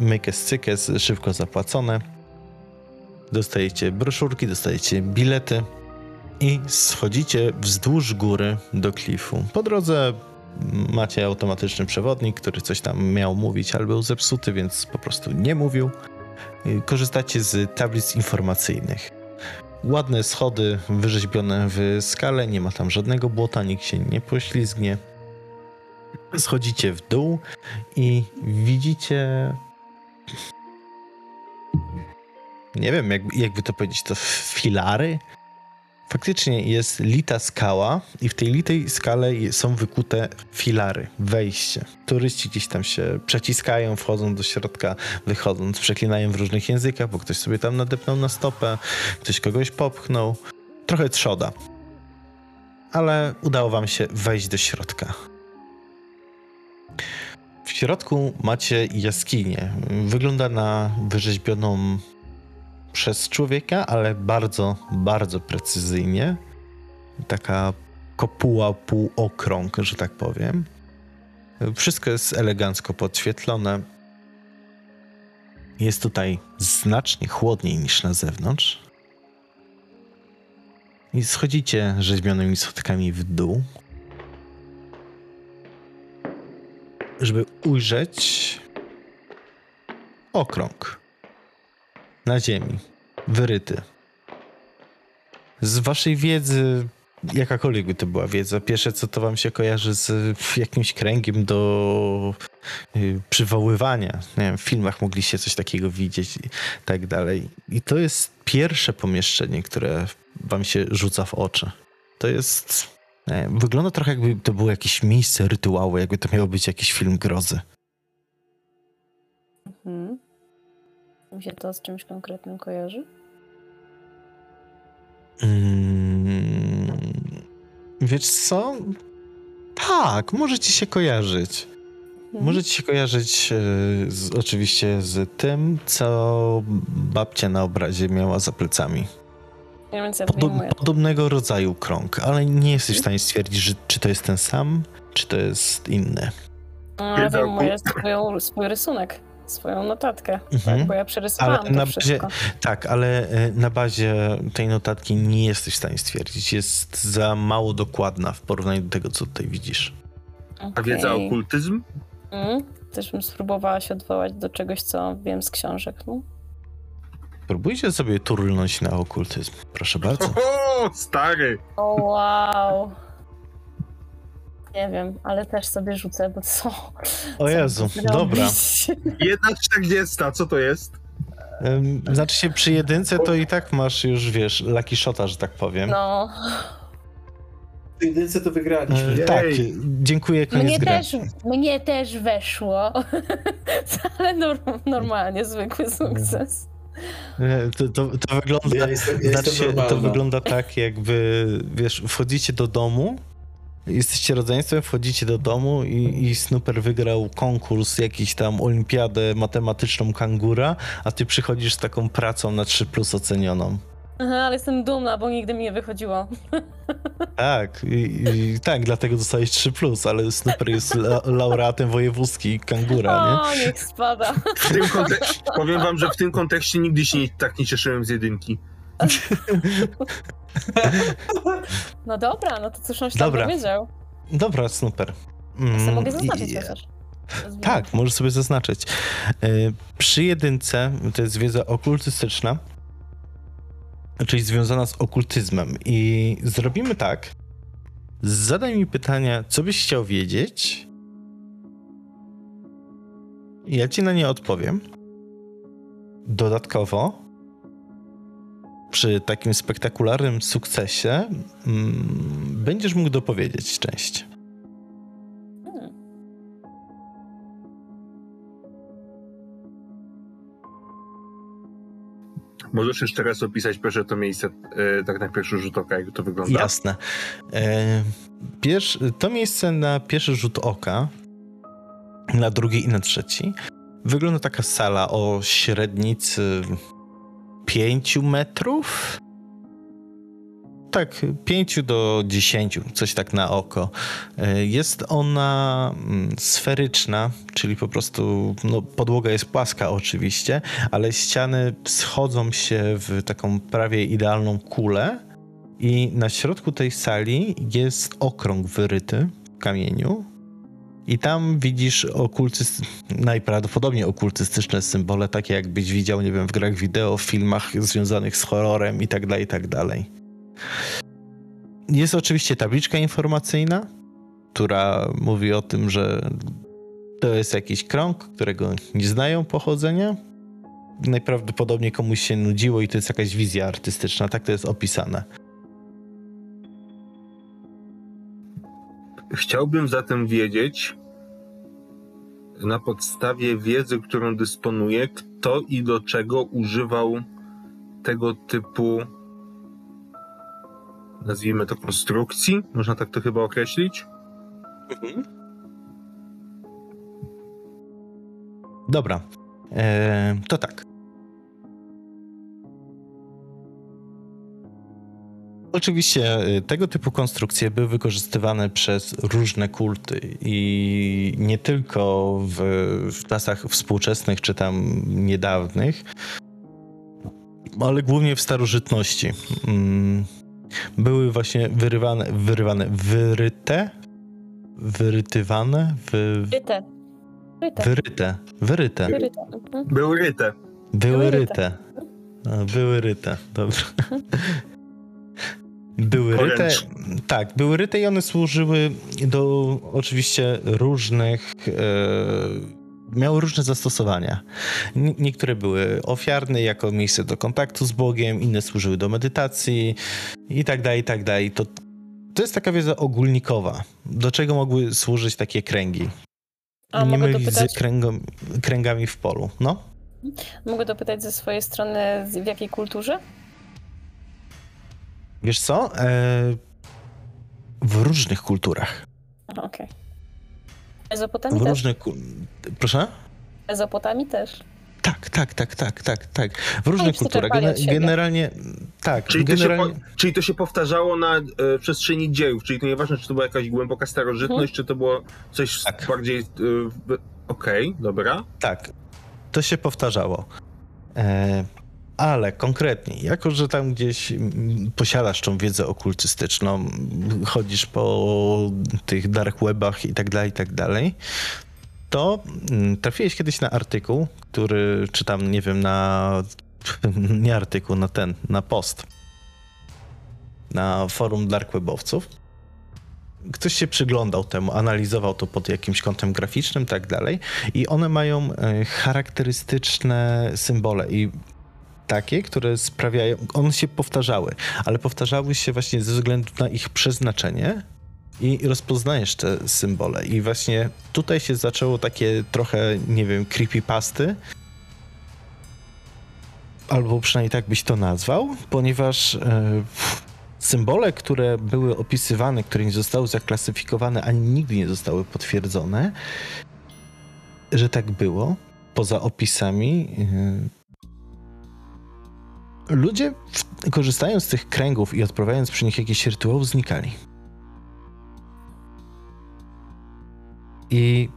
Mykes cykes, szybko zapłacone. Dostajecie broszurki, dostajecie bilety i schodzicie wzdłuż góry do klifu. Po drodze macie automatyczny przewodnik, który coś tam miał mówić, ale był zepsuty, więc po prostu nie mówił. Korzystacie z tablic informacyjnych. Ładne schody wyrzeźbione w skale, nie ma tam żadnego błota, nikt się nie poślizgnie. Schodzicie w dół i widzicie. Nie wiem, jak, jakby to powiedzieć, to filary faktycznie jest lita skała i w tej litej skale są wykute filary, wejście. Turyści gdzieś tam się przeciskają, wchodzą do środka, wychodząc, przeklinają w różnych językach, bo ktoś sobie tam nadepnął na stopę, ktoś kogoś popchnął. Trochę trzoda. Ale udało wam się wejść do środka. W środku macie jaskinię. Wygląda na wyrzeźbioną przez człowieka, ale bardzo, bardzo precyzyjnie. Taka kopuła, półokrąg, że tak powiem. Wszystko jest elegancko podświetlone. Jest tutaj znacznie chłodniej niż na zewnątrz. I schodzicie rzeźbionymi schodkami w dół, żeby ujrzeć okrąg na ziemi, wyryty. Z waszej wiedzy, jakakolwiek by to była wiedza, pierwsze co to wam się kojarzy z jakimś kręgiem do y, przywoływania. Nie wiem, w filmach mogliście coś takiego widzieć i tak dalej. I to jest pierwsze pomieszczenie, które wam się rzuca w oczy. To jest... Wygląda trochę jakby to było jakieś miejsce rytuału, jakby to miało być jakiś film grozy. Mhm. Mi się to z czymś konkretnym kojarzy? Mm, wiesz co? Tak, może ci się kojarzyć. Mhm. Może ci się kojarzyć e, z, oczywiście z tym, co babcia na obrazie miała za plecami. Ja więc ja Podo- wyjmuję. podobnego rodzaju krąg, ale nie jesteś w stanie stwierdzić, że, czy to jest ten sam, czy to jest inny. No, Ja Wiedza wyjmuję swoją, swój rysunek, swoją notatkę, Mhm. tak, bo ja przerysowałam Ale to na wszystko. Tak, ale e, na bazie tej notatki nie jesteś w stanie stwierdzić. Jest za mało dokładna w porównaniu do tego, co tutaj widzisz. A wiedza okultyzm? Mm, też bym spróbowała się odwołać do czegoś, co wiem z książek. No. Próbujcie sobie turlnąć na okultyzm. Proszę bardzo. O, stary! O wow. Nie wiem, ale też sobie rzucę, bo co? O Jezu, co dobra. Jedna czterdziesta, co to jest? Znaczy się przy jedynce to i tak masz już, wiesz, lucky shota, że tak powiem. No, W jedynce to wygraliśmy. E, Jej. tak, dziękuję, koniec mnie też, mnie też weszło, ale norm- normalnie, zwykły sukces. E, To, to, to wygląda... Ja jestem, ja Znaczy to wygląda tak, jakby, wiesz, wchodzicie do domu, jesteście rodzeństwem, wchodzicie do domu i, i Snooper wygrał konkurs, jakiś tam olimpiadę matematyczną kangura, a ty przychodzisz z taką pracą na 3 plus ocenioną. Aha, ale jestem dumna, bo nigdy mi nie wychodziło. Tak, i, i, tak, dlatego dostałeś 3, ale Snooper jest la, laureatem wojewódzki kangura, nie? O, niech spada. W tym kontek- powiem wam, że w tym kontekście nigdy się nie, tak nie cieszyłem z jedynki. No dobra, no to cóż on się Dobra. tam dowiedział. Dobra. Ja sobie Mm, mogę zaznaczyć i- chociaż. Tak, możesz sobie zaznaczyć. Y, Przy jedynce to jest wiedza okultystyczna, czyli związana z okultyzmem. I zrobimy tak. Zadaj mi pytania, co byś chciał wiedzieć. Ja ci na nie odpowiem. Dodatkowo, przy takim spektakularnym sukcesie, mm, będziesz mógł dopowiedzieć część. Hmm. Możesz jeszcze raz opisać proszę to miejsce e, tak na pierwszy rzut oka, jak to wygląda? Jasne. E, Pierwszy, to miejsce na pierwszy rzut oka, na drugi i na trzeci, wygląda taka sala o średnicy 5 metrów. Tak, 5 do 10, coś tak na oko. E, Jest ona mm, sferyczna, czyli po prostu no, podłoga jest płaska oczywiście, ale ściany schodzą się w taką prawie idealną kulę. I na środku tej sali jest okrąg wyryty w kamieniu. I tam widzisz okultyst... najprawdopodobniej okultystyczne symbole, takie jakbyś widział, nie wiem, w grach wideo, w filmach związanych z horrorem i tak dalej, i tak dalej. Jest oczywiście tabliczka informacyjna, która mówi o tym, że to jest jakiś krąg, którego nie znają pochodzenia. Najprawdopodobniej komuś się nudziło i to jest jakaś wizja artystyczna, tak to jest opisane. Chciałbym zatem wiedzieć, na podstawie wiedzy, którą dysponuję, kto i do czego używał tego typu, nazwijmy to konstrukcji, można tak to chyba określić? Dobra, e, to tak. Oczywiście e, tego typu konstrukcje były wykorzystywane przez różne kulty i nie tylko w, w czasach współczesnych czy tam niedawnych, ale głównie w starożytności. Mm, Były właśnie wyrywane, wyrywane, wyryte, wyrytywane, wy, Ryte. Ryte. wyryte, wyryte. Ryte. Mhm. Były ryte. Były Były ryte. Były ryte, dobrze. Były ryte, tak, były ryte i one służyły do oczywiście różnych, e, miały różne zastosowania. N- niektóre były ofiarne jako miejsce do kontaktu z Bogiem, inne służyły do medytacji i tak dalej, i tak dalej. To, to jest taka wiedza ogólnikowa. Do czego mogły służyć takie kręgi? A Nie mylić z kręgom, kręgami w polu. No? mogę dopytać ze swojej strony, w jakiej kulturze? Wiesz co? E, w różnych kulturach. Okej. Ezopotami W też? różnych. ku- Proszę? Ezopotami też? Tak, tak, tak, tak, tak, tak. W różnych wszyscy kulturach. siebie. generalnie. Tak, Czyli to, się generalnie. po, czyli to się powtarzało na e, przestrzeni dziejów, czyli to nieważne, czy to była jakaś głęboka starożytność, czy to było coś Tak. bardziej... E, w- Okej, dobra. Tak, to się powtarzało. E, ale konkretnie, jako że tam gdzieś posiadasz tą wiedzę okultystyczną, chodzisz po tych dark webach i tak dalej, i tak dalej, to mm, trafiłeś kiedyś na artykuł, który czytam, nie wiem, na. Nie artykuł, na ten, na post. Na forum dark webowców. Ktoś się przyglądał temu, analizował to pod jakimś kątem graficznym, tak dalej. I one mają e, charakterystyczne symbole i takie, które sprawiają, one się powtarzały, ale powtarzały się właśnie ze względu na ich przeznaczenie i rozpoznajesz te symbole. I właśnie tutaj się zaczęło takie trochę, nie wiem, creepypasty, albo przynajmniej tak byś to nazwał, ponieważ e, symbole, które były opisywane, które nie zostały zaklasyfikowane, ani nigdy nie zostały potwierdzone, że tak było, poza opisami, yy, ludzie korzystając z tych kręgów i odprawiając przy nich jakiś rytuał znikali. I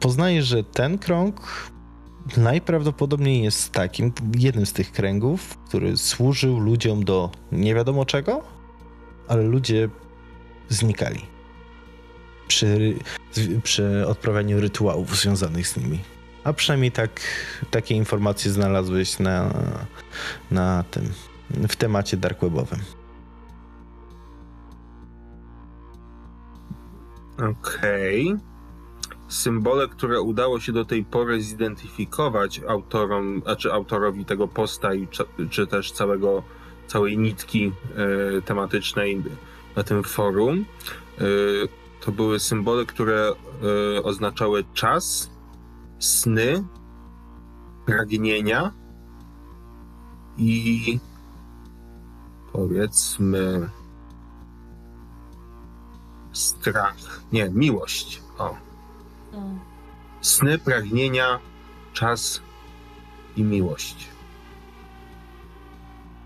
poznajesz, że ten krąg najprawdopodobniej jest takim, jednym z tych kręgów, który służył ludziom do nie wiadomo czego, ale ludzie znikali przy, przy odprawianiu rytuałów związanych z nimi. A przynajmniej tak, takie informacje znalazłeś na, na tym, w temacie dark webowym. Okej. Symbole, które udało się do tej pory zidentyfikować autorom, znaczy autorowi tego posta i czy, czy też całego, całej nitki e, tematycznej na tym forum, e, to były symbole, które e, oznaczały czas, sny, pragnienia i powiedzmy strach. Nie, miłość. O. Sny, pragnienia, czas i miłość.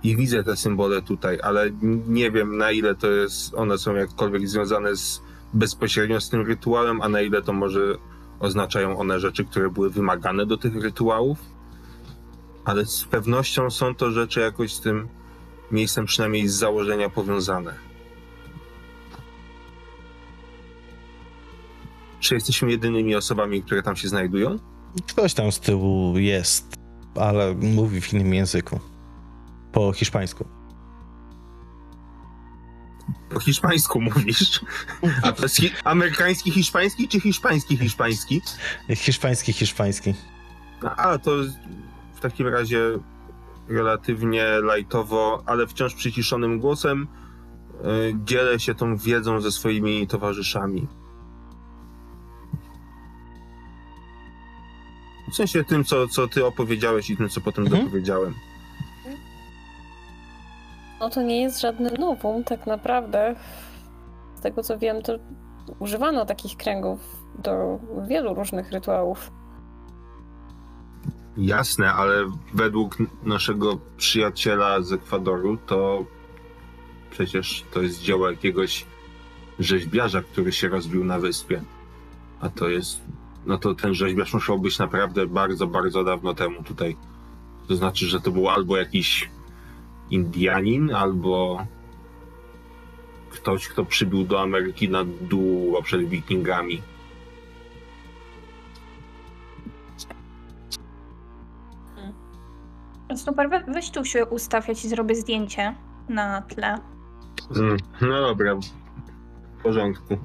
I widzę te symbole tutaj, ale nie wiem na ile to jest, one są jakkolwiek związane z, bezpośrednio z tym rytuałem, a na ile to może oznaczają one rzeczy, które były wymagane do tych rytuałów. Ale z pewnością są to rzeczy jakoś z tym miejscem przynajmniej z założenia powiązane. Czy jesteśmy jedynymi osobami, które tam się znajdują? Ktoś tam z tyłu jest, ale mówi w innym języku. Po hiszpańsku. Po hiszpańsku mówisz. A to jest hi- amerykański hiszpański czy hiszpański hiszpański? Hiszpański, hiszpański. No, A, to w takim razie relatywnie lajtowo, ale wciąż przyciszonym głosem y, dzielę się tą wiedzą ze swoimi towarzyszami. W sensie tym, co, co ty opowiedziałeś i tym, co potem Mhm. dopowiedziałem. No to nie jest żadne nowum, tak naprawdę. Z tego co wiem, to używano takich kręgów do wielu różnych rytuałów. Jasne, ale według naszego przyjaciela z Ekwadoru, to przecież to jest dzieło jakiegoś rzeźbiarza, który się rozbił na wyspie. A to jest. No to ten rzeźbiarz musiał być naprawdę bardzo, bardzo dawno temu tutaj. To znaczy, że to był albo jakiś Indianin, albo ktoś, kto przybył do Ameryki na długo przed Wikingami. Super, we, weź tu się ustaw, ja ci zrobię zdjęcie na tle. Mm, no dobra. W porządku.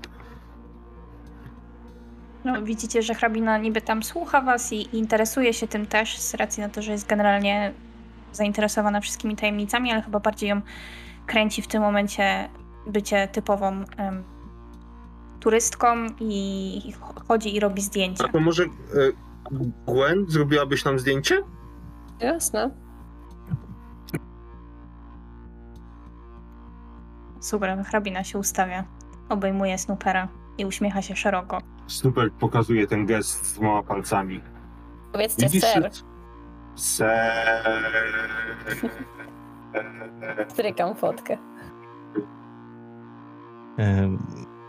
No, widzicie, że hrabina niby tam słucha was i, i interesuje się tym też, z racji na to, że jest generalnie zainteresowana wszystkimi tajemnicami, ale chyba bardziej ją kręci w tym momencie bycie typową em, turystką i chodzi i robi zdjęcia. A to może e, Gwen, zrobiłabyś nam zdjęcie? Jasne. Super, hrabina się ustawia, obejmuje Snoopera i uśmiecha się szeroko. Super, pokazuje ten gest z dwoma palcami. Powiedzcie Widzisz, ser. Strykam fotkę.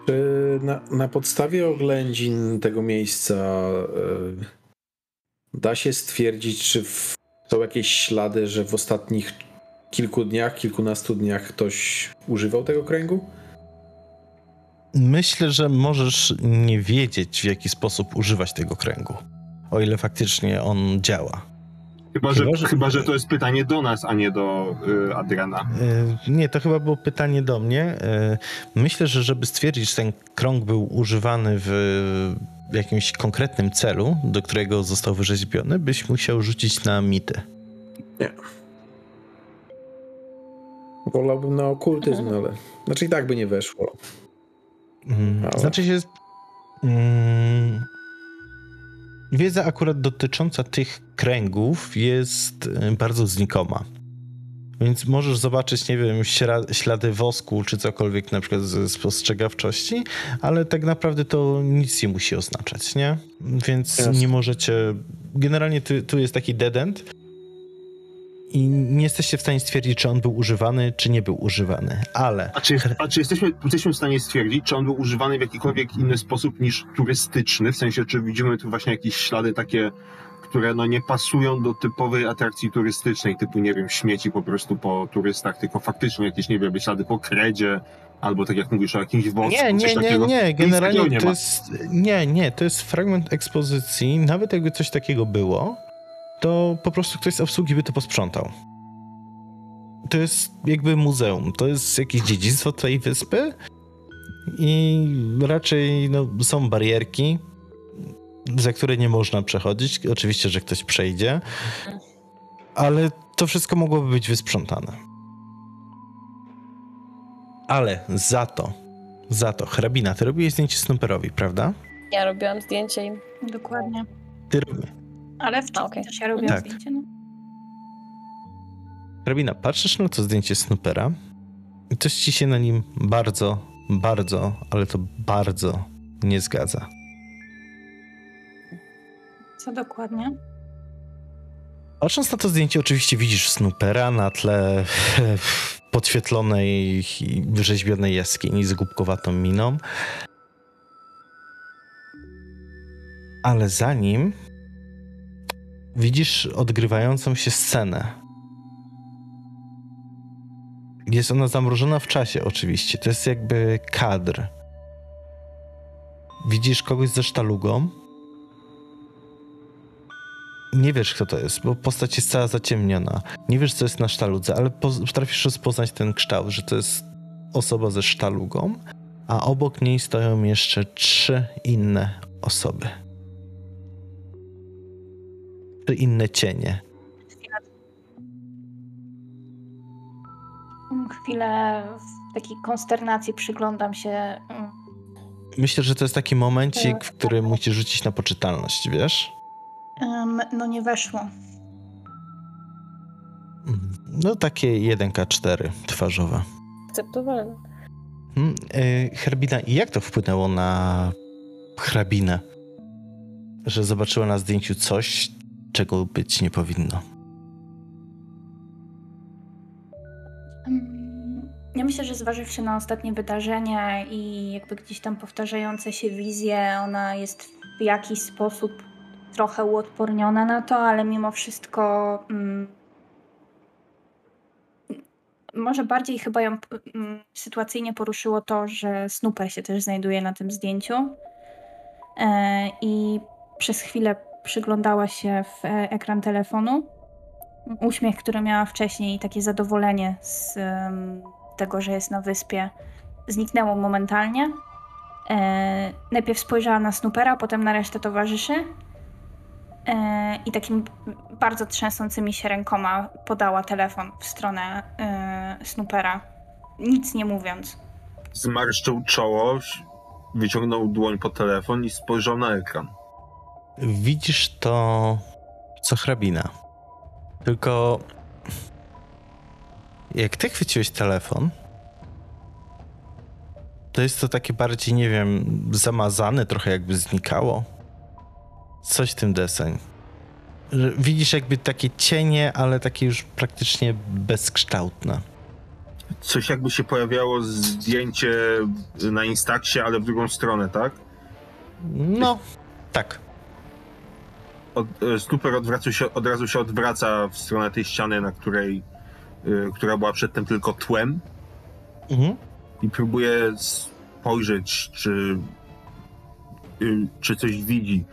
Czy na, na podstawie oględzin tego miejsca e, da się stwierdzić, czy w, są jakieś ślady, że w ostatnich kilku dniach, kilkunastu dniach ktoś używał tego kręgu? Myślę, że możesz nie wiedzieć, w jaki sposób używać tego kręgu. O ile faktycznie on działa. Chyba, że, Chyba, że- chyba, że to jest pytanie do nas, a nie do y, Adriana. E, Nie, to chyba było pytanie do mnie. E, Myślę, że żeby stwierdzić, że ten krąg był używany w jakimś konkretnym celu, do którego został wyrzeźbiony, byś musiał rzucić na mity. Wolałbym na okultyzm, ale. Znaczy i tak by nie weszło. Mm, Ale- Znaczy się. Mm, wiedza akurat dotycząca tych kręgów jest y, bardzo znikoma. Więc możesz zobaczyć, nie wiem, ślady wosku czy cokolwiek na przykład ze spostrzegawczości, ale tak naprawdę to nic nie musi oznaczać, nie? Więc Jasne. nie możecie. Generalnie tu, tu jest taki dead end. I nie jesteście w stanie stwierdzić, czy on był używany, czy nie był używany, ale A czy, a czy jesteśmy, jesteśmy w stanie stwierdzić, czy on był używany w jakikolwiek inny sposób niż turystyczny? W sensie, czy widzimy tu właśnie jakieś ślady takie, które no nie pasują do typowej atrakcji turystycznej, typu, nie wiem, śmieci po prostu po turystach, tylko faktycznie jakieś, nie wiem, ślady po kredzie, albo tak jak mówisz o jakimś wosku, Nie, coś nie, nie, nie, generalnie nie to jest, nie, nie, to jest fragment ekspozycji, nawet jakby coś takiego było, to po prostu ktoś z obsługi by to posprzątał. To jest jakby muzeum, to jest jakieś dziedzictwo tej wyspy i raczej no, są barierki, za które nie można przechodzić, oczywiście, że ktoś przejdzie, ale to wszystko mogłoby być wysprzątane. Ale za to za to, hrabina, ty robiłeś zdjęcie Snooperowi, prawda? Ja robiłam zdjęcie im. Dokładnie. Ty robi. Ale wcześniej okej. też ja robiłam Tak. zdjęcie. No. Patrzysz na to zdjęcie Snoopera i coś ci się na nim bardzo, bardzo, ale to bardzo nie zgadza. Co dokładnie? Patrząc na to zdjęcie, oczywiście widzisz Snoopera na tle podświetlonej i wyrzeźbionej jaskini z głupkowatą miną. Ale za nim widzisz odgrywającą się scenę. Jest ona zamrożona w czasie, oczywiście. To jest jakby kadr. Widzisz kogoś ze sztalugą, nie wiesz, kto to jest, bo postać jest cała zaciemniona. Nie wiesz, co jest na sztaludze, ale po- potrafisz rozpoznać ten kształt, że to jest osoba ze sztalugą, a obok niej stoją jeszcze trzy inne osoby. Trzy inne cienie. Chwilę w takiej konsternacji przyglądam się. mm, Myślę, że to jest taki momencik, Tak. w którym musisz rzucić na poczytalność, wiesz? em, no nie weszło. Mhm. No takie 1K4 twarzowe. Akceptowalne. Hmm, y, Herbina, i jak to wpłynęło na hrabinę? Że zobaczyła na zdjęciu coś, czego być nie powinno. Ja myślę, że zważywszy na ostatnie wydarzenia i jakby gdzieś tam powtarzające się wizje, ona jest w jakiś sposób trochę uodporniona na to, ale mimo wszystko mm, może bardziej chyba ją mm, sytuacyjnie poruszyło to, że Snooper się też znajduje na tym zdjęciu e, i przez chwilę przyglądała się w e, ekran telefonu uśmiech, który miała wcześniej i takie zadowolenie z tego, że jest na wyspie, zniknęło momentalnie. E, najpierw spojrzała na Snoopera, potem na resztę towarzyszy e, i takim bardzo trzęsącymi się rękoma podała telefon w stronę Snoopera, nic nie mówiąc. Zmarszczył czoło, wyciągnął dłoń po telefon i spojrzał na ekran. Widzisz to, co hrabina. Tylko jak ty chwyciłeś telefon, to jest to takie bardziej, nie wiem, zamazane, trochę jakby znikało. Coś w tym deseń. Widzisz jakby takie cienie, ale takie już praktycznie bezkształtne. Coś jakby się pojawiało zdjęcie na Instaxie, ale w drugą stronę, tak? No, tak. Od, e, Stuper odwraca się, od razu się odwraca w stronę tej ściany, na której, y, która była przedtem tylko tłem Mhm. i próbuje spojrzeć, czy, y, czy coś widzi.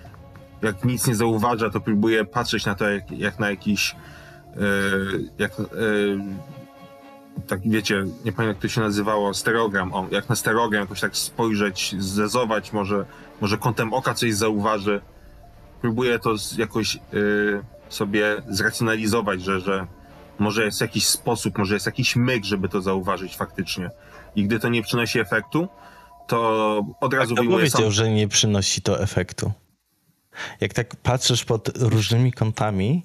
Jak nic nie zauważa, to próbuje patrzeć na to jak, jak na jakiś jak, tak wiecie, nie pamiętam jak to się nazywało, stereogram, o, jak na stereogram jakoś tak spojrzeć, zezować, może, może kątem oka coś zauważy. Próbuje to jakoś y, sobie zracjonalizować, że, że może jest jakiś sposób, może jest jakiś myk, żeby to zauważyć faktycznie. I gdy to nie przynosi efektu, to od razu Kto wyjmuje sam... powiedział, że nie przynosi to efektu? Jak tak patrzysz pod różnymi kątami,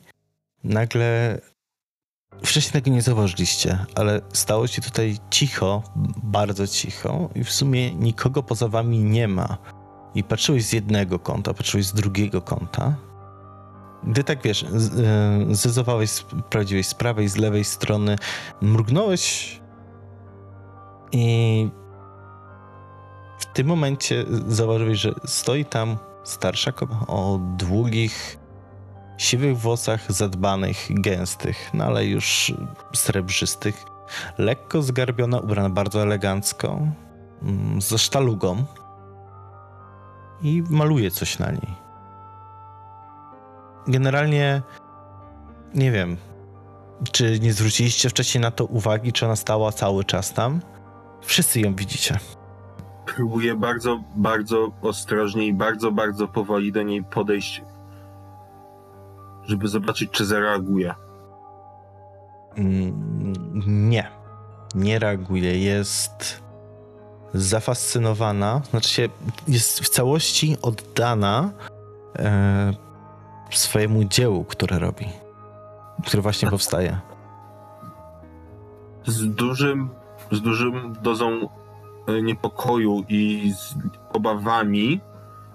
nagle wcześniej tego nie zauważyliście, ale stało się tutaj cicho, bardzo cicho i w sumie nikogo poza wami nie ma. I patrzyłeś z jednego kąta, patrzyłeś z drugiego kąta. Gdy tak wiesz, e, zezowałeś, sprawdziłeś z prawej, z lewej strony, mrugnąłeś i w tym momencie zauważyłeś, że stoi tam starsza kobieta o długich, siwych włosach, zadbanych, gęstych, no ale już srebrzystych, lekko zgarbiona, ubrana bardzo elegancko, mm, ze sztalugą i maluje coś na niej. Generalnie nie wiem, czy nie zwróciliście wcześniej na to uwagi, czy ona stała cały czas tam. Wszyscy ją widzicie. Próbuję bardzo, bardzo ostrożnie i bardzo, bardzo powoli do niej podejść, żeby zobaczyć, czy zareaguje. Mm, Nie. Nie reaguje. Jest zafascynowana. Znaczy się, jest w całości oddana e, swojemu dziełu, które robi. Które właśnie powstaje. Z dużym, z dużym dozą e, niepokoju i z obawami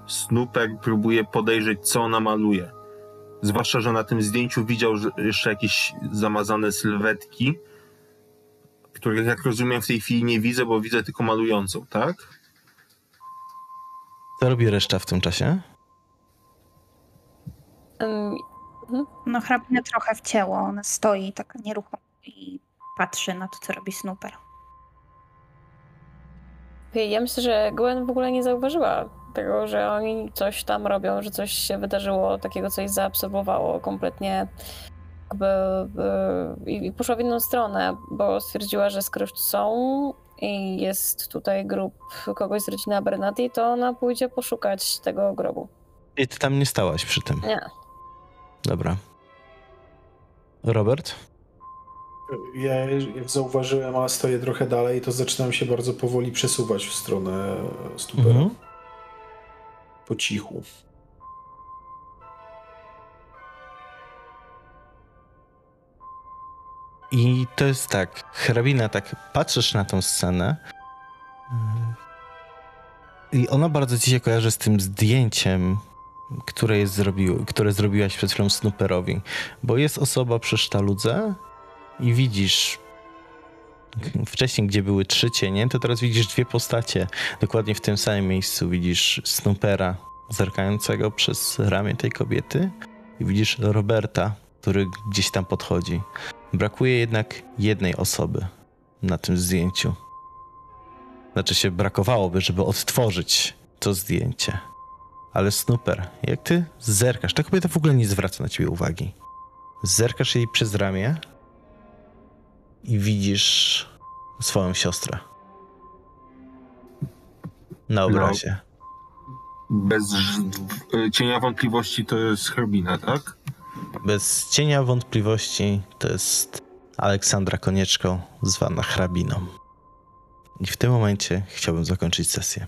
Snooper próbuje podejrzeć, co ona maluje. Zwłaszcza, że na tym zdjęciu widział jeszcze jakieś zamazane sylwetki, których, jak rozumiem, w tej chwili nie widzę, bo widzę tylko malującą, tak? Co robi reszta w tym czasie? Em, No hrabinę trochę wcięło, ona stoi taka nieruchomo i patrzy na to, co robi Snooper. Ja myślę, że Gwen w ogóle nie zauważyła tego, że oni coś tam robią, że coś się wydarzyło, takiego coś zaabsorbowało kompletnie jakby e, i poszła w inną stronę, bo stwierdziła, że skoro już tu są i jest tutaj grup kogoś z rodziny Abernathy, to ona pójdzie poszukać tego grobu. I ty tam nie stałaś przy tym. Nie. Dobra. Robert? Ja jak zauważyłem, a stoję trochę dalej, to zaczynam się bardzo powoli przesuwać w stronę stupera. Mhm. Po cichu. I to jest tak, hrabina, tak patrzysz na tą scenę i ona bardzo ci się kojarzy z tym zdjęciem, które, jest zrobił, które zrobiłaś przed chwilą Snooperowi, bo jest osoba przy sztaludze i widzisz wcześniej, gdzie były trzy cienie, to teraz widzisz dwie postacie. Dokładnie w tym samym miejscu widzisz Snoopera zerkającego przez ramię tej kobiety i widzisz Roberta, który gdzieś tam podchodzi. Brakuje jednak jednej osoby na tym zdjęciu. Znaczy się brakowałoby, żeby odtworzyć to zdjęcie. Ale Snooper, jak ty zerkasz, ta kobieta w ogóle nie zwraca na ciebie uwagi. Zerkasz jej przez ramię i widzisz swoją siostrę. Na obrazie. Bez ż- w- cienia wątpliwości to jest hrabina, tak? Bez cienia wątpliwości to jest Aleksandra Konieczko, zwana hrabiną. I w tym momencie chciałbym zakończyć sesję.